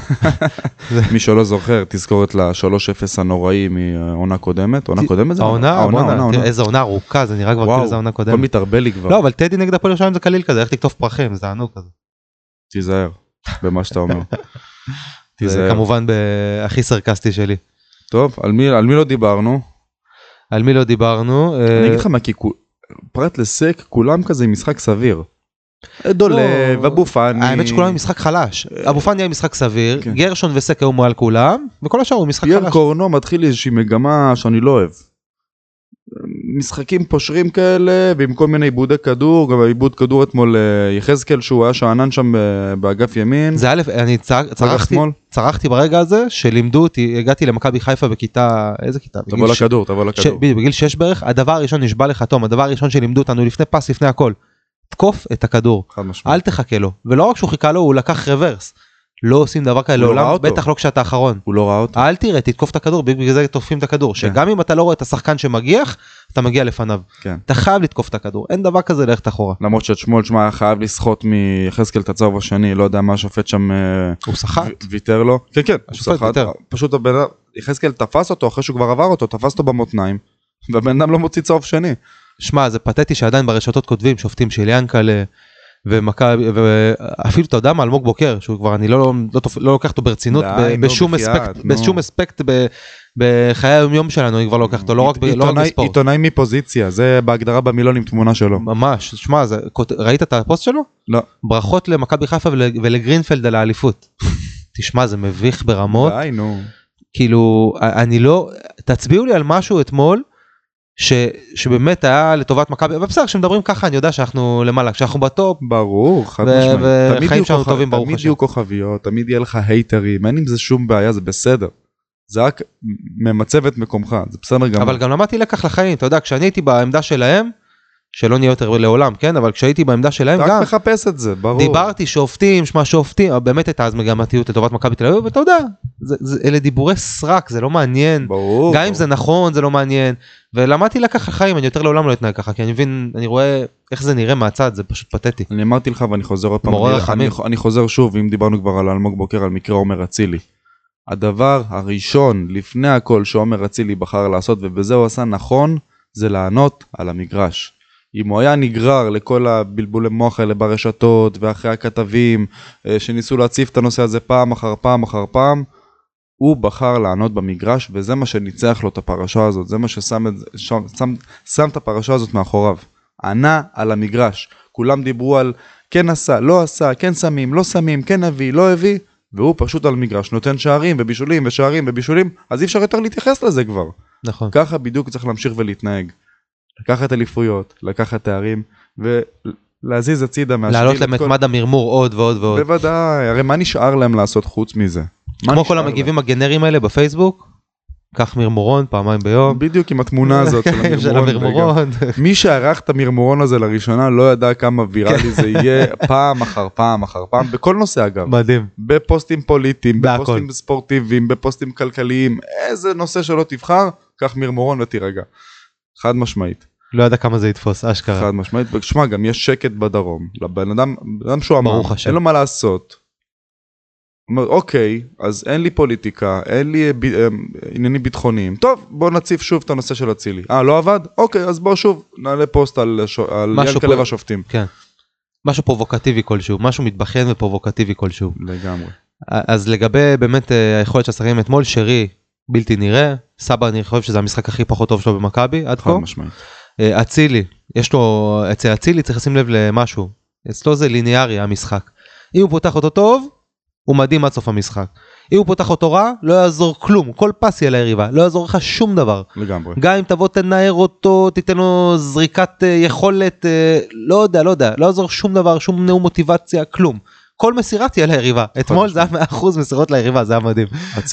מי שלא זוכר תזכורת ל-3-0 הנוראי מהעונה קודמת. עונה קודמת זה? העונה, העונה. איזה עונה ארוכה זה נראה כבר וואו, כאילו זה עונה הכל קודמת. מתערבל לי כבר. לא אבל טדי נגד הפועל ירושלים זה קליל כזה איך לקטוף פרחים זה ענוג כזה. תיזהר במה שאתה אומר. זה. כמובן בהכי סרקסטי שלי. טוב, על מי, על מי לא דיברנו? על מי לא דיברנו? אני אה, אגיד לך מה, כי פרט לסק, כולם כזה משחק סביר. דולב, לא, אבו פאני. האמת שכולם משחק חלש. אבו פאני היה משחק סביר, כן. גרשון וסק היו מעל כולם, וכל השאר הוא משחק חלש. קורנו מתחיל איזושהי מגמה שאני לא אוהב. משחקים פושרים כאלה ועם כל מיני עיבודי כדור גם העיבוד כדור אתמול אה, יחזקאל שהוא היה שאנן שם אה, באגף ימין. זה א', אני צר- צרחתי. צרחתי ברגע הזה שלימדו אותי, הגעתי למכבי חיפה בכיתה, איזה כיתה? תבוא ש- לכדור תבוא לכדור. בדיוק, בגיל 6 בערך, הדבר הראשון נשבע לך תום, הדבר הראשון שלימדו אותנו לפני פס לפני הכל, תקוף את הכדור. אל תחכה לו, ולא רק שהוא חיכה לו, הוא לקח רוורס. לא עושים דבר כזה לא לעולם. בטח לא כשאתה אחרון. הוא לא ראה אותו. אל תראה, תתקוף את הכדור, בגלל זה תוקפים את הכדור, כן. שגם אם אתה לא רואה את השחקן שמגיח, אתה מגיע לפניו. כן. אתה חייב לתקוף את הכדור, אין דבר כזה ללכת אחורה. למרות שאתמול שמע היה חייב לסחוט מיחזקאל את הצהוב השני לא יודע מה השופט שם אה, הוא סחט. ויתר לו. כן כן. השופט. ויתר. פשוט הבן אדם יחזקאל תפס אותו אחרי שהוא כבר עבר אותו תפס אותו במותניים. והבן אדם לא מוציא צהוב שני. שמע, זה פתטי שעדיין ברשתות כותבים שופטים של ינקלה. ומכבי ואפילו אתה יודע מה אלמוג בוקר שהוא כבר אני לא לא, תופ- לא לוקח אותו ברצינות די, בשום בחייאת, אספקט נו. בשום אספקט ב- בחיי היום יום שלנו אני כבר לא לוקח אותו לא רק לא רק בספורט. עיתונאי מפוזיציה זה בהגדרה במילון עם תמונה שלו. ממש שמע זה ראית את הפוסט שלו לא. ברכות למכבי חיפה ול- ולגרינפלד על האליפות. תשמע זה מביך ברמות די נו. כאילו אני לא תצביעו לי על משהו אתמול. ש, שבאמת היה לטובת מכבי אבל בסדר כשמדברים ככה אני יודע שאנחנו למעלה כשאנחנו בטופ ברור חד משמעית. וחיים תמיד שלנו טובים, ברוך תמיד השם. יהיו כוכביות תמיד יהיה לך הייטרים אין עם זה שום בעיה זה בסדר. זה רק ממצב את מקומך זה בסדר גמור. אבל גם למדתי לקח לחיים אתה יודע כשאני הייתי בעמדה שלהם שלא נהיה יותר לעולם כן אבל כשהייתי בעמדה שלהם גם רק מחפש את זה ברור. דיברתי שופטים שמע שופטים באמת הייתה אז מגמתיות לטובת מכבי תל אביב ואתה יודע זה, זה, אלה דיבורי סרק זה לא מעניין ברור. גם אם זה נכון זה לא מעניין ולמדתי לקח לחיים אני יותר לעולם לא אתנהג ככה כי אני מבין אני רואה איך זה נראה מהצד זה פשוט פתטי. אני אמרתי לך ואני חוזר עוד פעם, אני- רחמים. אני, אני חוזר שוב אם דיברנו כבר על אלמוג בוקר על מקרה עומר אצילי. הדבר הראשון לפני הכל שעומר אצילי בחר לעשות ובזה הוא עשה נכון זה לענות על המגרש. אם הוא היה נגרר לכל הבלבולי מוח האלה ברשתות ואחרי הכתבים אה, שניסו להציף את הנושא הזה פעם אחר פעם אחר פעם הוא בחר לענות במגרש וזה מה שניצח לו את הפרשה הזאת זה מה ששם את, שם, שם, שם את הפרשה הזאת מאחוריו. ענה על המגרש כולם דיברו על כן עשה לא עשה כן שמים לא שמים כן הביא לא הביא והוא פשוט על מגרש נותן שערים ובישולים ושערים ובישולים אז אי אפשר יותר להתייחס לזה כבר נכון. ככה בדיוק צריך להמשיך ולהתנהג. לקחת אליפויות לקחת תארים ולהזיז הצידה מהשביל להעלות להם את כל- מד המרמור עוד ועוד ועוד. בוודאי הרי מה נשאר להם לעשות חוץ מזה. כמו כל להם? המגיבים הגנריים האלה בפייסבוק. קח מרמורון פעמיים ביום. בדיוק עם התמונה הזאת של המרמורון. מי שערך את המרמורון הזה לראשונה לא ידע כמה ויראלי זה יהיה פעם אחר פעם אחר פעם בכל נושא אגב. מדהים. בפוסטים פוליטיים. בפוסטים ספורטיביים, בפוסטים כלכליים, איזה נושא שלא תבחר, קח מרמורון ותירגע. חד משמעית, לא יודע כמה זה יתפוס אשכרה. חד משמעית. שמע, גם יש שקט בדרום. לבן אדם, בן אדם שהוא אמר. אין לו מה לעשות. אומר, אוקיי, אז אין לי פוליטיקה, אין לי ב, אה, עניינים ביטחוניים. טוב, בוא נציף שוב את הנושא של אצילי. אה, לא עבד? אוקיי, אז בוא שוב נעלה פוסט על, על משהו ינקלה פה- והשופטים. כן. משהו פרובוקטיבי כלשהו משהו מתבכיין ופרובוקטיבי כלשהו. לגמרי. אז לגבי באמת אה, היכולת של השחקנים אתמול שרי בלתי נראה סבא אני חושב שזה המשחק הכי פחות טוב שלו במכבי עד כה. אה, אצילי יש לו אצל אצילי צריך לשים לב למשהו אצלו זה ליניארי המשחק. אם הוא פותח אותו טוב הוא מדהים עד סוף המשחק. אם הוא פותח אותו רע לא יעזור כלום כל פס יהיה ליריבה לא יעזור לך שום דבר. לגמרי. גם אם תבוא תנער אותו תיתן לו זריקת אה, יכולת אה, לא יודע לא יודע לא יעזור שום דבר שום נאום מוטיבציה כלום. כל מסירה תהיה ליריבה אתמול זה היה 100% מסירות ליריבה זה היה מדהים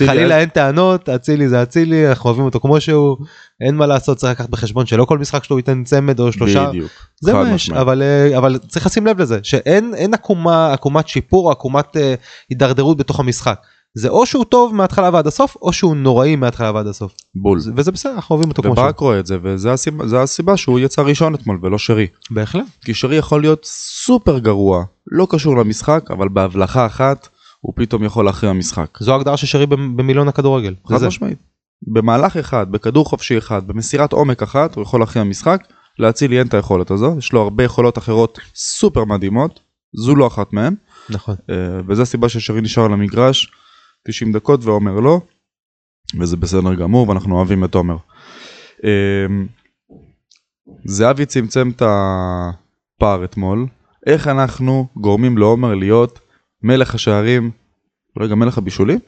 חלילה אין טענות אצילי זה אצילי אנחנו אוהבים אותו כמו שהוא אין מה לעשות צריך לקחת בחשבון שלא כל משחק שלו ייתן צמד או שלושה בדיוק. זה מה יש. אבל אה, אבל צריך לשים לב לזה שאין עקומת שיפור או עקומת אה, הידרדרות בתוך המשחק זה או שהוא טוב מההתחלה ועד הסוף או שהוא נוראי מההתחלה ועד הסוף בול. זה- וזה בסדר אנחנו אוהבים אותו כמו שהוא וברק רואה את זה וזה הסיבה, זה הסיבה שהוא יצא ראשון אתמול ולא שרי. בהחלט כי שרי יכול להיות סופר גרוע, לא קשור למשחק, אבל בהבלחה אחת הוא פתאום יכול להכריע משחק. זו ההגדרה של שרי במ- במילון הכדורגל. חד. משמעית. במהלך אחד, בכדור חופשי אחד, במסירת עומק אחת, הוא יכול להכריע משחק. לאצילי אין את היכולת הזו, יש לו הרבה יכולות אחרות סופר מדהימות, זו לא אחת מהן, נכון. אה, וזו הסיבה ששרי נשאר על המגרש 90 דקות ועומר לא, וזה בסדר גמור ואנחנו אוהבים את עומר. אמ, זהבי צמצם את הפער אתמול, איך אנחנו גורמים לעומר להיות מלך השערים, אולי גם מלך הבישולים?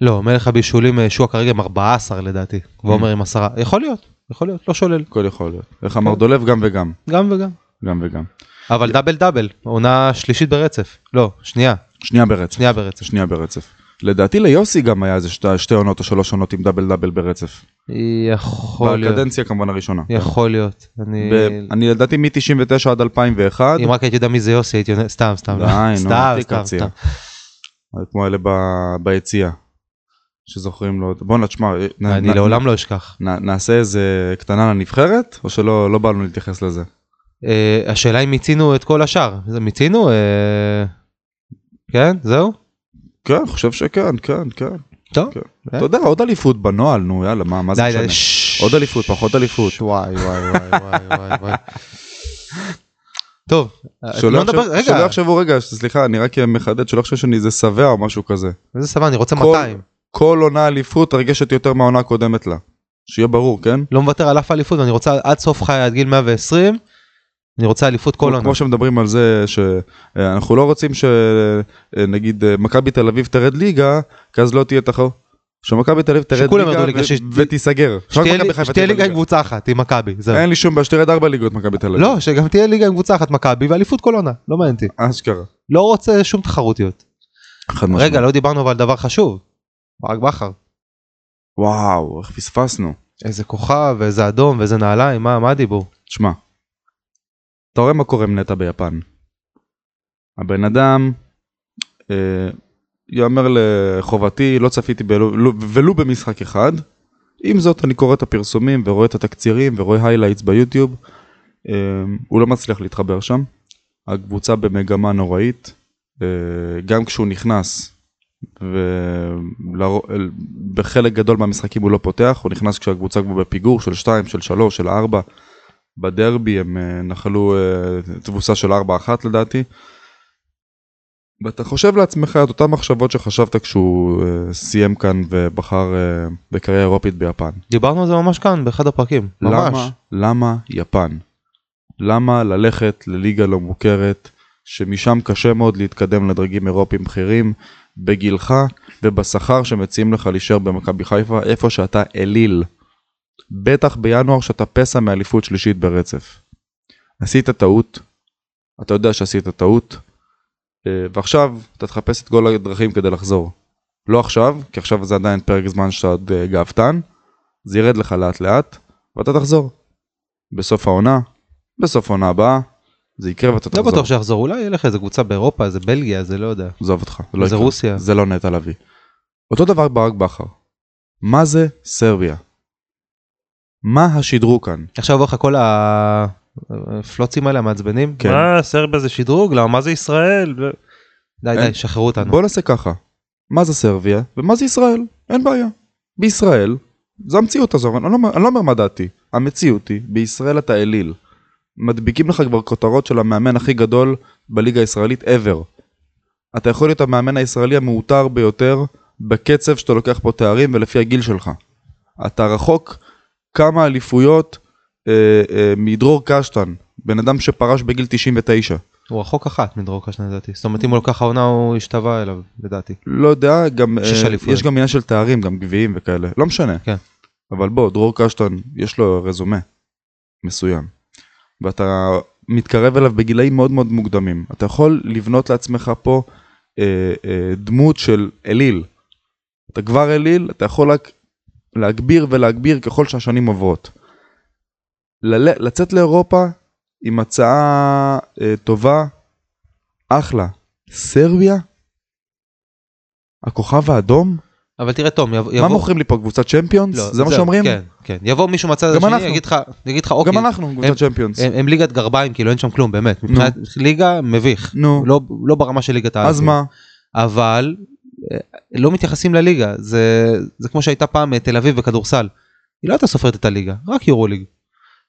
לא, מלך הבישולים אה, שועה כרגע עם 14 לדעתי, ועומר עם 10, יכול להיות, יכול להיות, לא שולל, הכל יכול להיות. איך אמר דולב? גם וגם. גם וגם. גם וגם. אבל דאבל דאבל, עונה שלישית ברצף, לא, שנייה, שנייה ברצף. שנייה ברצף. שנייה ברצף. לדעתי ליוסי גם היה איזה שתי, שתי עונות או שלוש עונות עם דאבל דאבל ברצף. יכול להיות, בקדנציה כמובן הראשונה. יכול להיות, אני, ב- אני לדעתי מ-99 עד 2001, אם רק הייתי יודע מי זה יוסי הייתי עונה, סתם, סתם, די, נו, סתם, סתם. כמו אלה ב- ביציע, שזוכרים לו, בוא נשמע, נ- אני נ- לעולם לא אשכח. נ- נעשה איזה קטנה לנבחרת, או שלא לא בא לנו להתייחס לזה? אה, השאלה אם מיצינו את כל השאר, מיצינו? אה, כן, זהו? כן, חושב שכן, כן, כן. טוב. כן. אה? אתה יודע, עוד אליפות בנוהל, נו יאללה, מה מה זה משנה? עוד אליפות, פחות אליפות. וואי וואי וואי וואי וואי. טוב, שלא יחשב- שלא יחשבו רגע, סליחה, אני רק מחדד שלא חושב שאני איזה שבע או משהו כזה. איזה סבבה, אני רוצה כל- 200. כל עונה אליפות תרגשת יותר מהעונה הקודמת לה. שיהיה ברור, כן? לא מוותר על אף אליפות ואני רוצה עד סוף חיי עד גיל 120, אני רוצה אליפות כל עונה. כמו שמדברים על זה שאנחנו לא רוצים שנגיד מכבי תל אביב תרד ליגה, כי אז לא תהיה תחרות. שמכבי תל אביב תרד ליגה שש- ותיסגר. שתהיה ליגה עם קבוצה אחת עם מכבי. אין לי שום בעיה שתרד ארבע ליגות מכבי תל אביב. לא, שגם תהיה ליגה עם קבוצה אחת מכבי ואליפות כל עונה, לא מעניין אותי. אשכרה. לא רוצה שום תחרותיות. רגע, לא דיברנו אבל על דבר חשוב. ברק בכר. וואו, איך פספסנו. איזה כוכב, ואיזה אדום, ואיזה נעליים, מה מה הדיבור? תשמע, אתה רואה מה קורה עם נטע ביפן. הבן אדם, אה, יאמר לחובתי, לא צפיתי בלו, ולו- במשחק אחד. עם זאת, אני קורא את הפרסומים ורואה את התקצירים ורואה highlights ביוטיוב. אה, הוא לא מצליח להתחבר שם. הקבוצה במגמה נוראית. אה, גם כשהוא נכנס, ובחלק גדול מהמשחקים הוא לא פותח, הוא נכנס כשהקבוצה כבר בפיגור של 2, של 3, של 4. בדרבי הם אה, נחלו אה, תבוסה של 4-1 לדעתי. ואתה חושב לעצמך את אותן מחשבות שחשבת כשהוא אה, סיים כאן ובחר בקריירה אירופית ביפן. דיברנו על זה ממש כאן, באחד הפרקים. ממש. למה? למה יפן? למה ללכת לליגה לא מוכרת, שמשם קשה מאוד להתקדם לדרגים אירופיים בכירים, בגילך ובשכר שמציעים לך להישאר במכבי חיפה, איפה שאתה אליל. בטח בינואר שאתה פסע מאליפות שלישית ברצף. עשית טעות, אתה יודע שעשית טעות, אה, ועכשיו אתה תחפש את כל הדרכים כדי לחזור. לא עכשיו, כי עכשיו זה עדיין פרק זמן שאתה עוד אה, גאוותן, זה ירד לך לאט לאט, ואתה תחזור. בסוף העונה, בסוף העונה הבאה, זה יקרה ואתה לא תחזור. בטוח שיחזור, אולי ילך איזה קבוצה באירופה, איזה בלגיה, זה לא יודע. עזוב אותך, זה לא יקרה. רוסיה. זה לא נטע לביא. אותו דבר ברק בכר. מה זה סרביה? מה השדרוג כאן? עכשיו לך כל הפלוצים האלה המעצבנים. כן. מה סרביה זה שדרוג? למה מה זה ישראל? ו- די אין. די, שחררו אותנו. בוא נעשה ככה. מה זה סרביה ומה זה ישראל? אין בעיה. בישראל, זה המציאות הזו, אני לא, אני לא אומר מה דעתי. המציאות היא, בישראל אתה אליל. מדביקים לך כבר כותרות של המאמן הכי גדול בליגה הישראלית ever. אתה יכול להיות המאמן הישראלי המעוטר ביותר בקצב שאתה לוקח פה תארים ולפי הגיל שלך. אתה רחוק כמה אליפויות אה, אה, מדרור קשטן, בן אדם שפרש בגיל 99. הוא רחוק אחת מדרור קשנה לדעתי. זאת אומרת אם הוא לקח העונה הוא השתווה אליו לדעתי. לא יודע, גם, אה. יש גם עניין של תארים, גם גביעים וכאלה, לא משנה. כן. אבל בוא, דרור קשטן, יש לו רזומה מסוים. ואתה מתקרב אליו בגילאים מאוד מאוד מוקדמים. אתה יכול לבנות לעצמך פה אה, אה, דמות של אליל. אתה כבר אליל, אתה יכול רק להגביר ולהגביר ככל שהשנים עוברות. ל- לצאת לאירופה עם הצעה אה, טובה, אחלה. סרביה? הכוכב האדום? אבל תראה תום, יבוא... מה מוכרים לי פה קבוצת צ'מפיונס? לא, זה מה שאומרים? כן, כן. יבוא מישהו מהצד השני, אנחנו. יגיד לך, יגיד לך אוקיי. גם אנחנו קבוצת צ'מפיונס. הם, הם ליגת גרביים כאילו אין שם כלום באמת מבחינת ליגה מביך נו, לא לא ברמה של ליגת האלופים אז מה? אבל לא מתייחסים לליגה זה זה כמו שהייתה פעם אה, תל אביב בכדורסל. היא לא הייתה סופרת את הליגה רק יורו ליג.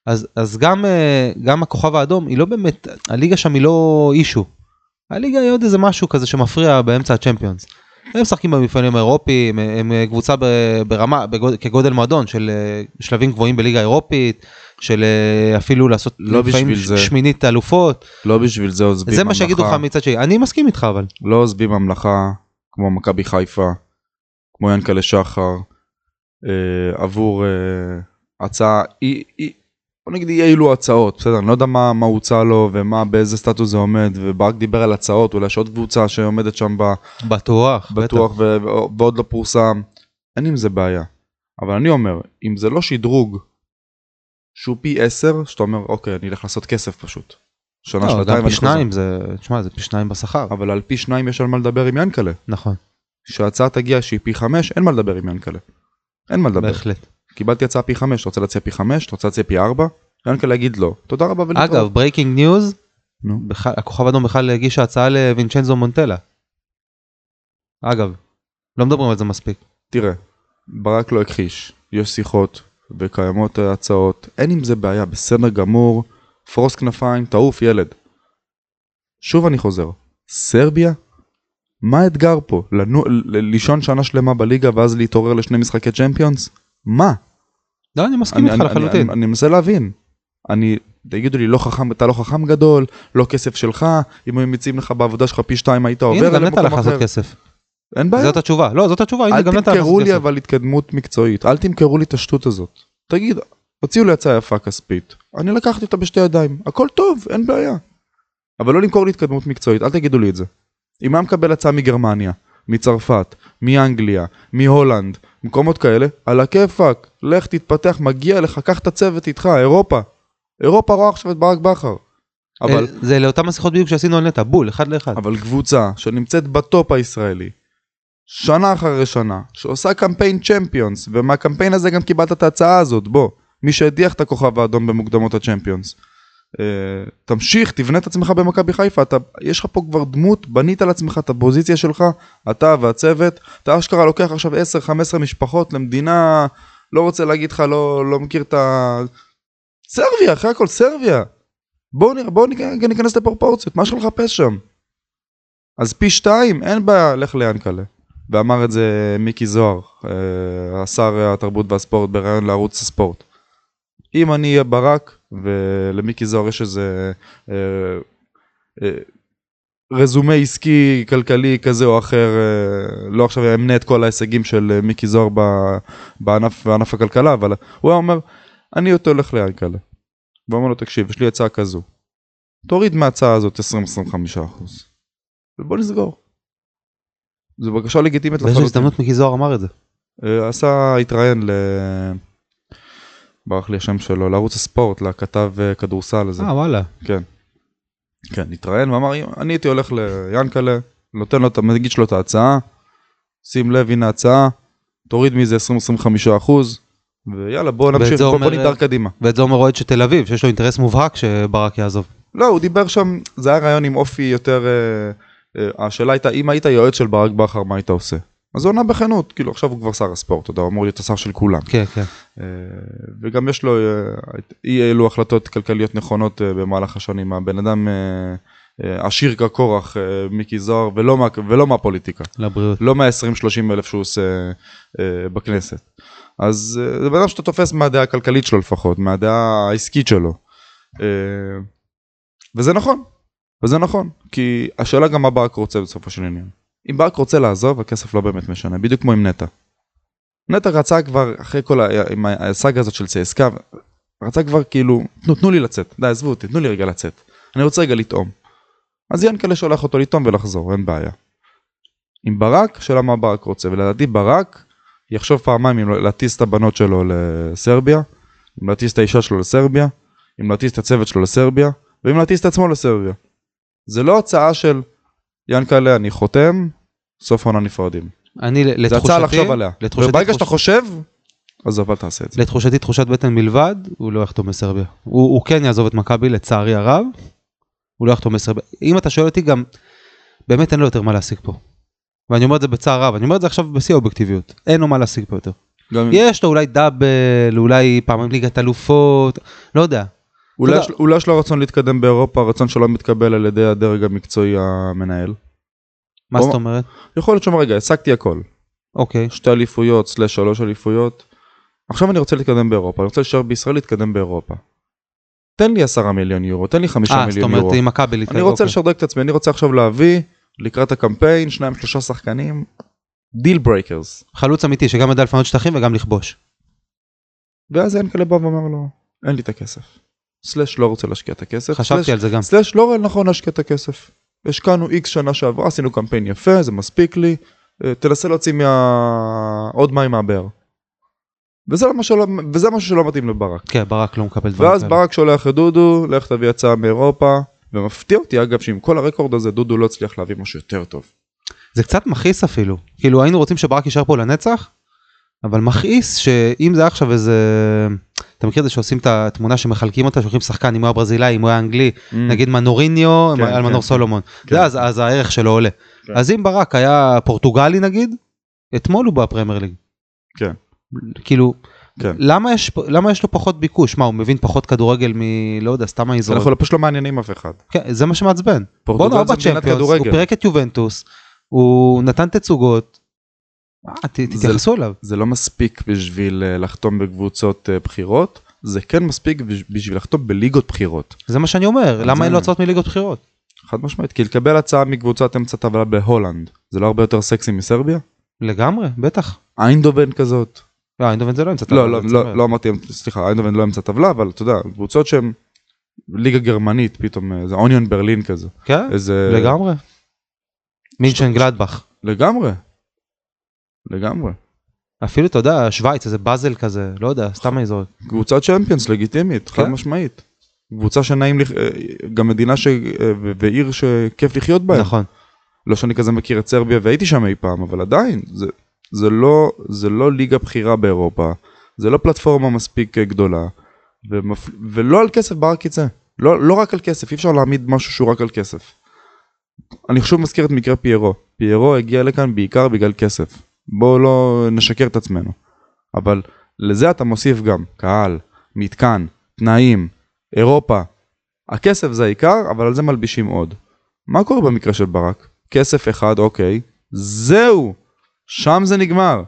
אז אז גם אה, גם הכוכב האדום היא לא באמת הליגה שם היא לא אישו. הליגה היא עוד איזה משהו כזה שמפריע באמצע הצ'מפיונס. הם משחקים במפעלים האירופיים, הם אה, קבוצה ברמה, בגוד- כגודל מועדון של אה, שלבים גבוהים בליגה האירופית, של אה, אפילו לעשות לא לפעמים בשביל זה. שמינית אלופות, לא בשביל זה עוזבים זה מה שיגידו לך ממלכה. מצד שני, אני מסכים איתך אבל. לא עוזבים ממלכה כמו מכבי חיפה, כמו ינקלה שחר, אה, עבור אה, הצעה, אי, אי, בוא נגיד אי אילו הצעות, בסדר, אני לא יודע מה, מה הוצע לו ומה, באיזה סטטוס זה עומד, וברק דיבר על הצעות, אולי יש עוד קבוצה שעומדת שם ב, בטוח, בטוח ו- ועוד לא פורסם, אין עם זה בעיה. אבל אני אומר, אם זה לא שדרוג שהוא פי 10, שאתה אומר, אוקיי, אני אלך לעשות כסף פשוט. שנה, לא, שנתיים, פי. שניים זה, תשמע זה פי שניים בשכר, אבל על פי שניים יש על מה לדבר עם ינקלה. נכון, כשההצעה תגיע שהיא פי חמש, אין מה לדבר עם ינקלה. אין מה לדבר. בהחלט. קיבלתי הצעה פי חמש, אתה רוצה להציע פי חמש? אתה רוצה להציע פי ארבע? ינקלה יגיד לא. תודה רבה ולהתראות. אגב, breaking news. הכוכב האדום בכלל הגיש הצעה לווינצ'נזו מונטלה. אגב, לא מדברים על זה מספיק. תראה, ברק לא הכחיש, יש שיחות וקיימות הצעות, אין עם זה בעיה, בסדר גמור, פרוס כנפיים, תעוף ילד. שוב אני חוזר, סרביה? מה האתגר פה? לנו, ל- לישון שנה שלמה בליגה ואז להתעורר לשני משחקי צ'מפיונס? מה? לא, אני מסכים אני, איתך אני, אני, לחלוטין. אני, אני מנסה להבין. אני, תגידו לי, לא חכם, אתה לא חכם גדול, לא כסף שלך, אם הם מציעים לך בעבודה שלך פי שתיים היית עובר הנה, גם נטע הלך לעשות. כסף. אין בעיה. זאת התשובה. לא, זאת התשובה, הנה, אל גם נטע הלך תמכרו לעשות לי כסף. אבל התקדמות מקצועית, אל תמכרו לי את השטות הזאת. תגיד, הוציאו לי הצעה יפה כספית, אני לקחתי אותה בשתי ידיים, הכל טוב, אין בעיה. אבל לא למכור לי התקדמות מקצועית, אל תגידו לי את זה. אם היה מקבל הצעה מגרמניה, מצרפת, מאנגליה, מהולנד, מקומות כאלה, על הכיפאק, לך תתפתח, מגיע לך, קח את הצוות איתך, אירופה. אירופה רואה עכשיו את ברק בכר. אבל, אה, זה לאותן השיחות בדיוק שעשינו על נטע, בול, אחד לאחד. אבל קבוצה שנמצאת בטופ הישראלי, שנה אחרי שנה, שעושה קמפיין צ'מפיונס, ומהקמפיין הזה גם קיבלת את ההצעה הזאת, בוא, מי שהדיח את הכוכב האדום במוקדמות הצ'מפיונס. Uh, תמשיך, תבנה את עצמך במכבי חיפה, אתה, יש לך פה כבר דמות, בנית על עצמך את הפוזיציה שלך, אתה והצוות, אתה אשכרה לוקח עכשיו 10-15 משפחות למדינה, לא רוצה להגיד לך, לא, לא מכיר את ה... סרביה, אחרי הכל סרביה. בואו בואו ניכ- ניכנס לפרופורציות, מה יש לך לחפש שם? אז פי שתיים, אין בעיה, לך ליענקלה. ואמר את זה מיקי זוהר, אה, השר התרבות והספורט בריאיון לערוץ הספורט. אם אני אהיה ברק, ולמיקי זוהר יש איזה אה, אה, רזומה עסקי כלכלי כזה או אחר, אה, לא עכשיו אמנה את כל ההישגים של אה, מיקי זוהר ב- בענף, בענף הכלכלה, אבל הוא היה אומר, אני יותר הולך ליענקלה. ואומר לו, תקשיב, יש לי הצעה כזו. תוריד מההצעה הזאת 20-25 אחוז. ובוא נסגור. זו בקשה לגיטימית באיזו הזדמנות מיקי זוהר אמר את זה. אה, עשה, התראיין ל... ברח לי השם שלו, לערוץ הספורט, לכתב אה, כדורסל הזה. אה וואלה. כן. כן, התראיין ואמר, אני הייתי הולך ליאנקלה, נותן לו, מגיש לו את ההצעה, שים לב, הנה ההצעה, תוריד מזה 20-25 אחוז, ויאללה, בוא נמשיך, בוא, בוא נדהר קדימה. ואת זה אומר אוהד של תל אביב, שיש לו אינטרס מובהק שברק יעזוב. לא, הוא דיבר שם, זה היה רעיון עם אופי יותר, אה, אה, השאלה הייתה, אם היית יועץ של ברק בכר, מה היית עושה? אז הוא ענה בכנות, כאילו עכשיו הוא כבר שר הספורט, אתה יודע, הוא אמור להיות השר של כולם. כן, כן. אה, וגם יש לו אה, אי אלו החלטות כלכליות נכונות אה, במהלך השנים. הבן אדם עשיר כקורח, מיקי זוהר, ולא, מה, ולא מהפוליטיקה. לבריאות. לא מה-20-30 אלף שהוא עושה בכנסת. אז זה בן אדם שאתה תופס מהדעה הכלכלית שלו לפחות, מהדעה העסקית שלו. וזה נכון, וזה נכון, כי השאלה גם מה ברק רוצה בסופו של עניין. אם ברק רוצה לעזוב, הכסף לא באמת משנה, בדיוק כמו עם נטע. נטע רצה כבר, אחרי כל הסאגה הזאת של צסקה, רצה כבר כאילו, תנו, תנו לי לצאת, די עזבו אותי, תנו לי רגע לצאת. אני רוצה רגע לטעום. אז ינקלה שולח אותו לטעום ולחזור, אין בעיה. עם ברק, שאלה מה ברק רוצה, ולדעתי ברק יחשוב פעמיים אם להטיס את הבנות שלו לסרביה, אם להטיס את האישה שלו לסרביה, אם להטיס את הצוות שלו לסרביה, ואם להטיס את עצמו לסרביה. זה לא הצעה של ינקלה, אני חותם, סוף העונה נפרדים. אני זה לתחושתי, הצעה לחשוב עליה. לתחושתי, וברגע שאתה חושב, עזוב, אל תעשה את זה. לתחושתי תחושת בטן מלבד, הוא לא יחתום בסרביה. הוא, הוא כן יעזוב את מכבי לצערי הרב, הוא לא יחתום בסרביה. אם אתה שואל אותי גם, באמת אין לו יותר מה להשיג פה. ואני אומר את זה בצער רב, אני אומר את זה עכשיו בשיא האובייקטיביות. אין לו מה להשיג פה יותר. גם- יש לו אולי דאבל, אולי פעמיים ליגת אלופות, לא יודע. אולי יש לו רצון להתקדם באירופה, רצון שלא מתקבל על ידי הדרג המקצועי המנהל. מה זאת אומרת? יכול להיות שאומר רגע השגתי הכל אוקיי. שתי אליפויות סלש שלוש אליפויות. עכשיו אני רוצה להתקדם באירופה אני רוצה להישאר בישראל להתקדם באירופה. תן לי עשרה מיליון יורו תן לי חמישה אה, זאת מיליון יורו. אומרת עם מכבי אני להתקדם, רוצה אוקיי. לשדרג את עצמי אני רוצה עכשיו להביא לקראת הקמפיין שניים שלושה שחקנים deal breakers. חלוץ אמיתי שגם יודע לפנות שטחים וגם לכבוש. ואז ינקלה בא ואומר לו אין לי את הכסף. סלאש לא רוצה להשקיע את הכסף. חשבתי סלאש- על זה גם. סלאש לא נכון להשקיע את הכסף. השקענו איקס שנה שעברה עשינו קמפיין יפה זה מספיק לי אה, תנסה להוציא מה... עוד מים מהבאר. וזה, מה שלא, וזה משהו שלא מתאים לברק. כן, ברק לא מקבל דברים ואז כאלה. ברק שולח את דודו לך תביא הצעה מאירופה ומפתיע אותי אגב שעם כל הרקורד הזה דודו לא הצליח להביא משהו יותר טוב. זה קצת מכעיס אפילו. כאילו היינו רוצים שברק יישאר פה לנצח, אבל מכעיס שאם זה עכשיו איזה... אתה מכיר את זה שעושים את התמונה שמחלקים אותה, שולחים שחקן אם הוא היה ברזילאי, אם הוא היה אנגלי, נגיד מנוריניו כן, על כן, מנור כן. סולומון. כן. זה אז אז הערך שלו עולה. כן. אז אם ברק היה פורטוגלי נגיד, אתמול הוא בפרמייר ליג. כן. כאילו, כן. למה יש למה יש לו פחות ביקוש? מה, הוא מבין פחות כדורגל מ... לא יודע, סתם זה האזור. יכול פשוט לא מעניינים אף אחד. כן, זה מה שמעצבן. פורטוגל בואנה, הוא זה מדינת בצ'מפיונס, הוא כדורגל. פירק את יובנטוס, הוא נתן תצוגות. אה, תתייחסו אליו. זה לא מספיק בשביל אה, לחתום בקבוצות אה, בחירות זה כן מספיק בש- בשביל לחתום בליגות בחירות. זה מה שאני אומר, למה אין לו הצעות מליגות בחירות? חד משמעית כי לקבל הצעה מקבוצת אמצע טבלה בהולנד זה לא הרבה יותר סקסי מסרביה? לגמרי, בטח. איינדובן כזאת. לא, אינדובן זה לא אמצע לא טבלה, לא לא. לא אמרתי סליחה איינדובן לא אמצע טבלה אבל אתה יודע קבוצות שהן ליגה גרמנית פתאום אה, זה אוניון ברלין כזה. כן, איזה לגמרי. מינצ'ן גלדבך. לגמרי. לגמרי. אפילו אתה יודע, שווייץ, איזה באזל כזה, לא יודע, סתם האזור. קבוצת צ'מפיונס לגיטימית חד כן. משמעית. קבוצה שנעים אה, גם מדינה ש... אה, ועיר שכיף לחיות בהם. נכון. לא שאני כזה מכיר את סרביה והייתי שם אי פעם אבל עדיין זה, זה לא זה לא ליגה בכירה באירופה זה לא פלטפורמה מספיק אה, גדולה ומפ... ולא על כסף ברק יצא לא, לא רק על כסף אי אפשר להעמיד משהו שהוא רק על כסף. אני שוב מזכיר את מקרה פיירו פיירו הגיע לכאן בעיקר בגלל כסף בואו לא נשקר את עצמנו אבל לזה אתה מוסיף גם קהל מתקן תנאים אירופה הכסף זה העיקר אבל על זה מלבישים עוד. מה קורה במקרה של ברק? כסף אחד, אוקיי, זהו, שם זה נגמר.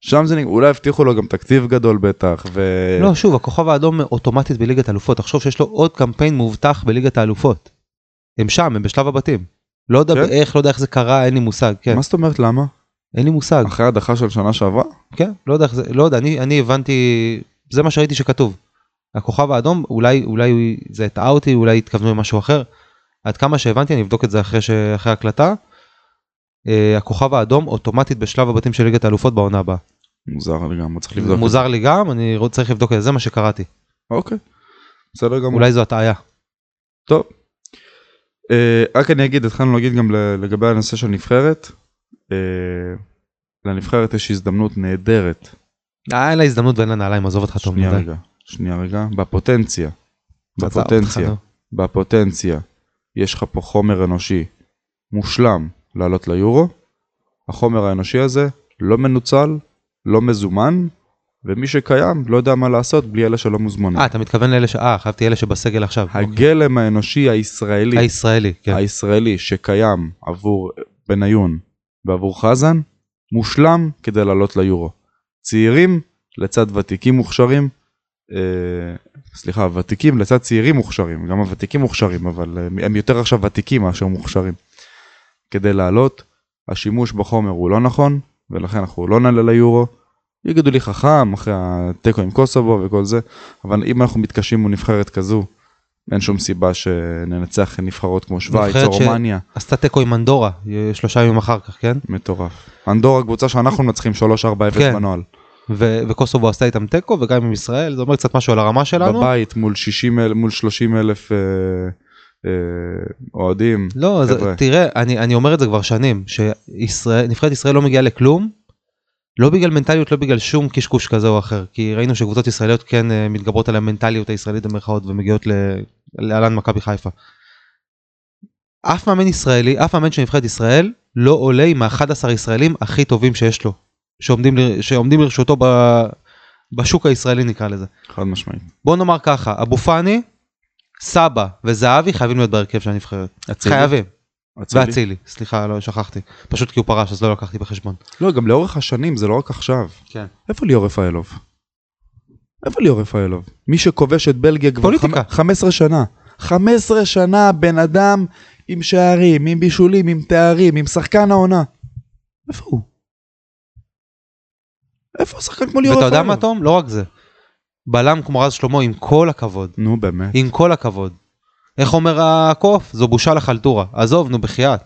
שם זה נגמר, אולי הבטיחו לו גם תקציב גדול בטח, ו... לא, שוב, הכוכב האדום אוטומטית בליגת האלופות. תחשוב שיש לו עוד קמפיין מובטח בליגת האלופות. הם שם, הם בשלב הבתים. לא יודע כן? איך, לא יודע איך זה קרה, אין לי מושג, כן. מה זאת אומרת למה? אין לי מושג. אחרי הדחה של שנה שעברה? כן, לא יודע לא יודע, אני, אני הבנתי, זה מה שראיתי שכתוב. הכוכב האדום, אולי, אולי זה הטעה אותי, אולי התכוונו למשהו אחר. עד כמה שהבנתי, אני אבדוק את זה אחרי, ש... אחרי הקלטה. אה, הכוכב האדום אוטומטית בשלב הבתים של ליגת האלופות בעונה הבאה. מוזר לגמרי, צריך לבדוק. מוזר לי גם, אני צריך לבדוק את זה, זה מה שקראתי. אוקיי, בסדר גמור. אולי זו הטעיה. טוב. אה, רק אני אגיד, התחלנו להגיד גם לגבי הנושא של נבחרת. אה, לנבחרת יש הזדמנות נהדרת. אה, אין לה הזדמנות ואין לה נעליים, עזוב אותך טוב שנייה. רגע, שנייה רגע, בפוטנציה. בפוטנציה. בפוטנציה יש לך פה חומר אנושי מושלם לעלות ליורו. החומר האנושי הזה לא מנוצל, לא מזומן, ומי שקיים לא יודע מה לעשות בלי אלה שלא מוזמנים. אה, אתה מתכוון לאלה ש... אה, חשבתי אלה שבסגל עכשיו. אוקיי. הגלם האנושי הישראלי, הישראלי, כן. הישראלי שקיים עבור בניון ועבור חזן, מושלם כדי לעלות ליורו. צעירים לצד ותיקים מוכשרים, אה, סליחה, ותיקים לצד צעירים מוכשרים, גם הוותיקים מוכשרים, אבל אה, הם יותר עכשיו ותיקים מאשר מוכשרים. כדי לעלות, השימוש בחומר הוא לא נכון, ולכן אנחנו לא נעלה ליורו. יגידו לי חכם אחרי התיקו עם קוסובו וכל זה, אבל אם אנחנו מתקשים מול נבחרת כזו, אין שום סיבה שננצח נבחרות כמו שווייץ או רומניה, עשתה תיקו עם אנדורה, שלושה ימים אחר כך, כן? מטורף. אנדורה קבוצה שאנחנו מנצחים 3-4-0 כן. בנוהל. ו- וקוסובו עשתה איתם תיקו וגם עם ישראל, זה אומר קצת משהו על הרמה שלנו. בבית מול 60 אל- מול 30 אלף אה, אה, אוהדים. לא. תראה, אני, אני אומר את זה כבר שנים, שנבחרת ישראל לא מגיעה לכלום, לא בגלל מנטליות, לא בגלל שום קשקוש כזה או אחר, כי ראינו שקבוצות ישראליות כן אה, מתגברות על המנטליות הישראלית במרכאות ומגיעות להלן מכבי חיפה. אף מאמן ישראלי, אף מאמן של נבחרת ישראל, לא עולה עם ה-11 ישראלים הכי טובים שיש לו, שעומדים, שעומדים לרשותו ב, בשוק הישראלי נקרא לזה. חד משמעית. בוא נאמר ככה, אבו פאני, סבא וזהבי חייבים להיות בהרכב של הנבחרת. אצילי? חייבים. אצילי. ואצילי, סליחה, לא שכחתי. פשוט כי הוא פרש, אז לא לקחתי בחשבון. לא, גם לאורך השנים, זה לא רק עכשיו. כן. איפה ליאור רפאלוב? איפה ליאור רפאלוב? מי שכובש את בלגיה כבר פוליטיקה. חמ- 15 שנה. 15 שנה בן אדם עם שערים, עם בישולים, עם תארים, עם שחקן העונה. איפה הוא? איפה השחקן כמו ליאור ואתה רפאלוב? יודע מה, תום? לא רק זה. בלם כמו רז שלמה, עם כל הכבוד. נו באמת. עם כל הכבוד. איך אומר הקוף? זו בושה לחלטורה. עזוב, נו בחייאת.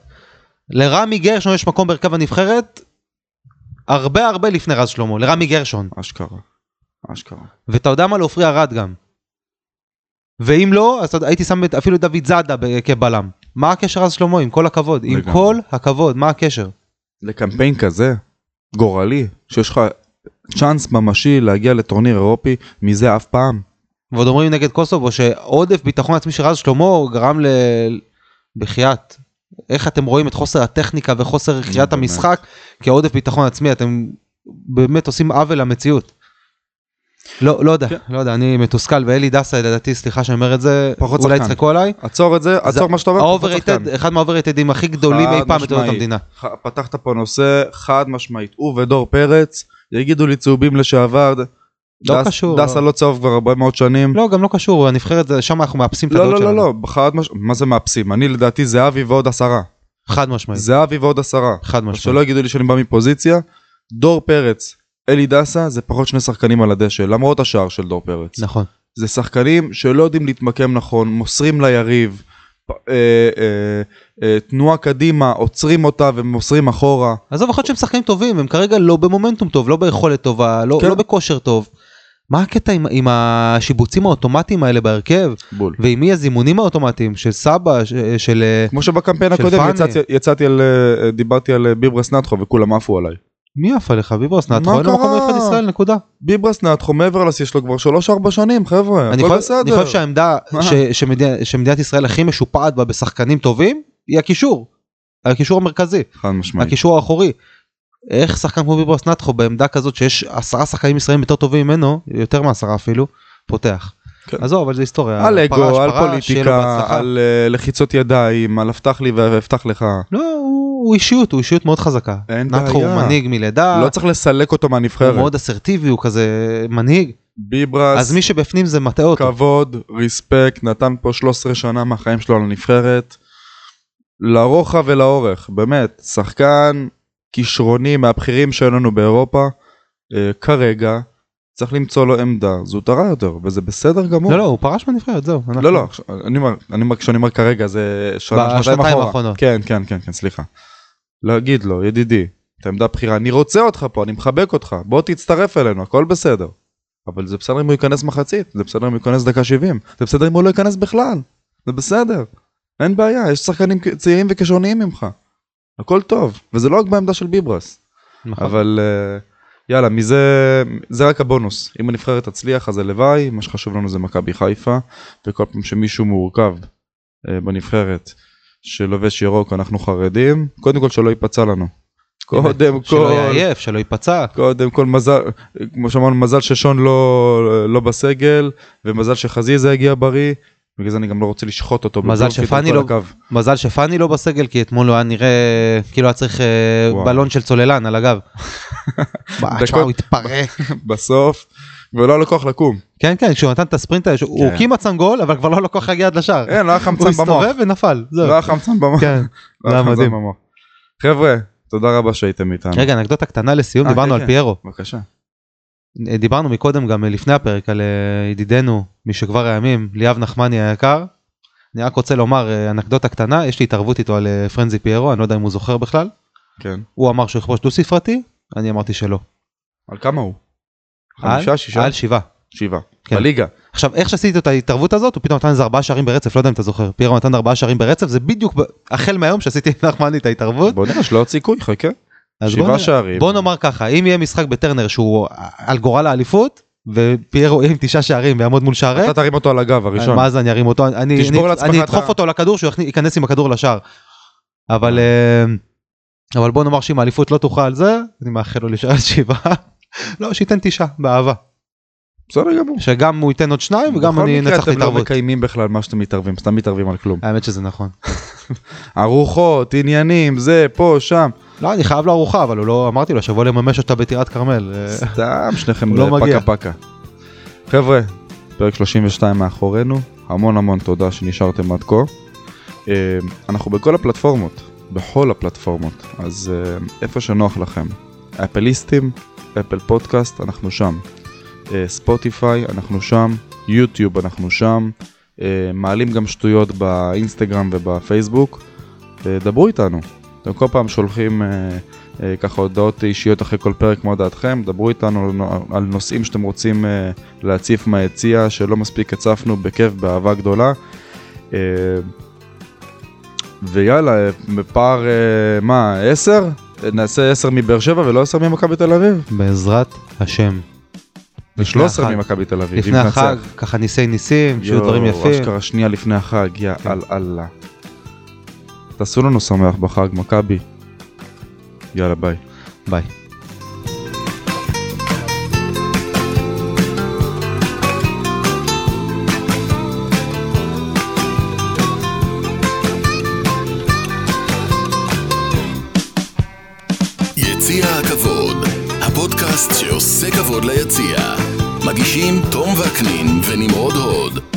לרמי גרשון יש מקום בהרכב הנבחרת הרבה הרבה לפני רז שלמה, לרמי גרשון. אשכרה. אשכרה. ואתה יודע מה? לעופרי ארד גם. ואם לא, אז הייתי שם אפילו דוד זאדה כבלם. מה הקשר רז שלמה? עם כל הכבוד. עם לגמרי. כל הכבוד, מה הקשר? לקמפיין כזה, גורלי, שיש לך צ'אנס ממשי להגיע לטורניר אירופי, מזה אף פעם. ועוד אומרים נגד קוסובו שעודף ביטחון עצמי של רז שלמה גרם ל... בחייאת. איך אתם רואים את חוסר הטכניקה וחוסר קריאת באמת. המשחק כעודף ביטחון עצמי אתם באמת עושים עוול למציאות. לא, לא יודע, כן. לא יודע, אני מתוסכל ואלי דסה לדעתי, סליחה שאני אומר את זה, פחות אולי. יצחקו עליי. עצור את זה, עצור מה שאתה אומר. פחות ה overrated, שחקן. אחד מה overratedים הכי גדולים אי פעם בתולדות. המדינה. ח- פתחת פה נושא חד משמעית. הוא ודור פרץ, יגידו לי צהובים לשעבר. לא דס- קשור, דסה לא. לא צהוב כבר הרבה מאוד שנים. לא, גם לא קשור, הנבחרת, שם אנחנו מאפסים את לא, הדעות לא, שלנו. לא, לא, חד מש... מה זה מאפסים? אני לדעתי זהבי ועוד עשרה. חד משמעית, זהבי ועוד עשרה. חד משמעית. שלא יגידו לי שאני בא מפוזיציה. דור פרץ, אלי דסה, זה פחות שני שחקנים על הדשא, למרות השער של דור פרץ. נכון. זה שחקנים שלא יודעים להתמקם נכון, מוסרים ליריב, אה, אה, אה, תנועה קדימה, עוצרים אותה ומוסרים אחורה. עזוב, יכול להיות שהם שחקנים טובים, הם כרגע לא במומנטום טוב, לא ביכולת טובה, לא, כן. לא בכושר טוב. מה הקטע עם, עם השיבוצים האוטומטיים האלה בהרכב, בול. ועם מי הזימונים האוטומטיים של סבא, ש, של... אה, כמו שבקמפיין של הקודם פאני. יצאתי, יצאתי על, דיברתי על ביברס נטחו וכולם עפו עליי. מי עף עליך? ביברס נתחו, אין לו מקום? מיוחד ישראל, נקודה. ביברס נטחו מעבר לשיא שלו כבר 3-4 שנים חבר'ה, הכל בסדר. אני חושב שהעמדה שמדינת, ישראל הכי משופעת בה בשחקנים טובים, היא הקישור. הקישור המרכזי, חד משמעית. הקישור האחורי. איך שחקן כמו ביברס נתחו בעמדה כזאת שיש עשרה שחקנים ישראלים יותר טובים ממנו, יותר מעשרה אפילו, פותח. כן. עזוב, אבל זה היסטוריה. על אגו, על לו פוליטיקה. על אה, לחיצות ידיים, על הבטח לי ואבטח לך. לא, הוא, הוא אישיות, הוא אישיות מאוד חזקה. אין נתחו הוא בעיה. מנהיג מלידה, לא צריך לסלק אותו הוא מהנבחרת. מאוד אסרטיבי, הוא כזה מנהיג. ביברס, אז מי שבפנים זה מטעה אותו. כבוד, ריספקט, נתן פה 13 שנה מהחיים שלו על הנבחרת. לרוחב ולאורך, באמת, שחקן כישרוני מהבכירים שהיו לנו באירופה, אה, כרגע צריך למצוא לו עמדה זוטרה יותר, וזה בסדר גמור. לא, לא, הוא פרש מהנבחרת, זהו. אנחנו- לא, לא, אני אומר, אני אומר, כשאני אומר כרגע זה שנה, שנתיים אחורה. כן, כן, כן, כן, סליחה. להגיד לו, ידידי, את העמדה הבכירה, אני רוצה אותך פה, אני מחבק אותך, בוא תצטרף אלינו, הכל בסדר. אבל זה בסדר אם הוא ייכנס מחצית, זה בסדר אם הוא ייכנס דקה 70, זה בסדר אם הוא לא ייכנס בכלל, זה בסדר. אין בעיה, יש שחקנים צעירים וכישרוניים ממך. הכל טוב, וזה לא רק בעמדה של ביברס. נכון. אבל אה, יאללה, מזה, זה רק הבונוס. אם הנבחרת תצליח אז הלוואי, מה שחשוב לנו זה מכבי חיפה, וכל פעם שמישהו מורכב אה, בנבחרת שלובש ירוק אנחנו חרדים, קודם כל שלא ייפצע לנו. קודם שלא כל, יעייף, שלא ייפצע. קודם כל מזל, כמו שאמרנו, מזל ששון לא, לא בסגל, ומזל שחזיזה הגיע בריא, בגלל זה אני גם לא רוצה לשחוט אותו. מזל שפאני לא-. מזל שפאני לא בסגל, כי אתמול הוא היה נראה כאילו היה צריך אה, וואו. בלון של צוללן על הגב. מה, תשמע, דקות- הוא התפרק. בסוף, ולא כוח לקום. כן, כן, כשהוא נתן את הספרינט, הזה, הוא כן. כמעט שם גול, אבל כבר לא כוח להגיע עד לשער. אין, לא היה הוא חמצן במוח. הסתובב ונפל. לא היה חמצן במוח. כן, לא זה היה חמצן מדהים. במוח. חבר'ה, תודה רבה שהייתם איתנו. רגע, אנקדוטה קטנה לסיום, אה, דיברנו כן, על כן. פיירו. בבקשה. דיברנו מקודם גם לפני הפרק על אה, ידידנו משכבר הימים ליאב נחמני היקר. אני רק רוצה לומר אה, אנקדוטה קטנה יש לי התערבות איתו על אה, פרנזי פיירו אני לא יודע אם הוא זוכר בכלל כן. הוא אמר שהוא יכבוש דו ספרתי אני אמרתי שלא. על כמה הוא? חמישה, שישה? על שבעה. שבעה. כן. בליגה. עכשיו איך שעשיתי את ההתערבות הזאת הוא פתאום נתן איזה ארבעה שערים ברצף לא יודע אם אתה זוכר פיירו נתן ארבעה שערים ברצף זה בדיוק ב- החל מהיום שעשיתי עם נחמני את ההתערבות. בוא נראה שלא עוד סיכוי, חכה. בוא שבעה נ- שערים. בוא נאמר ככה אם יהיה משחק בטרנר שהוא על גורל האליפות ופיירו יהיה עם תשעה שערים ויעמוד מול שער ריק. אתה תרים אותו על הגב הראשון. מה זה אני ארים אותו אני אני- אדחוף אותו לכדור שהוא יכנ- ייכנס עם הכדור לשער. אבל אה, אבל בוא נאמר שאם האליפות לא תוכל זה אני מאחל לו להישאר שבעה. לא שייתן תשעה באהבה בסדר גמור. שגם הוא ייתן עוד שניים וגם אני בכל מקרה אנצח את אתם לא ההתערבות. מקיימים בכלל מה שאתם מתערבים, סתם מתערבים על כלום. האמת שזה נכון. ארוחות, עניינים, זה, פה, שם. לא, אני חייב לו ארוחה, אבל הוא לא, אמרתי לו, שבוא לממש אותה בטירת כרמל. אה, סתם שניכם לא פקה מגיע. פקה. חבר'ה, פרק 32 מאחורינו, המון המון תודה שנשארתם עד כה. אה, אנחנו בכל הפלטפורמות, בכל הפלטפורמות, אז אה, איפה שנוח לכם. אפליסטים, אפל פודקאסט, אנחנו שם. אה, ספוטיפיי, אנחנו שם. יוטיוב, אנחנו שם. אה, מעלים גם שטויות באינסטגרם ובפייסבוק. אה, דברו איתנו. אתם כל פעם שולחים אה, אה, ככה הודעות אישיות אחרי כל פרק, מה דעתכם? דברו איתנו על נו- על נושאים שאתם רוצים אה, להציף מהיציע, שלא מספיק הצפנו, בכיף, באהבה גדולה. אה, ויאללה, אה, בפער, אה, מה, 10? נעשה 10 מבאר שבע ולא 10 ממכבי תל אביב? בעזרת השם. לפני ו-13 החג. ממכבי תל אביב. לפני החג. ככה ניסי ניסים, שיהיו דברים יפים. אשכרה שנייה לפני החג, יא כן. אללה. תעשו לנו שמח בחג, מכבי. יאללה, ביי. ביי. הפודקאסט שעושה כבוד ליציע. מגישים תום וקנין ונמרוד הוד.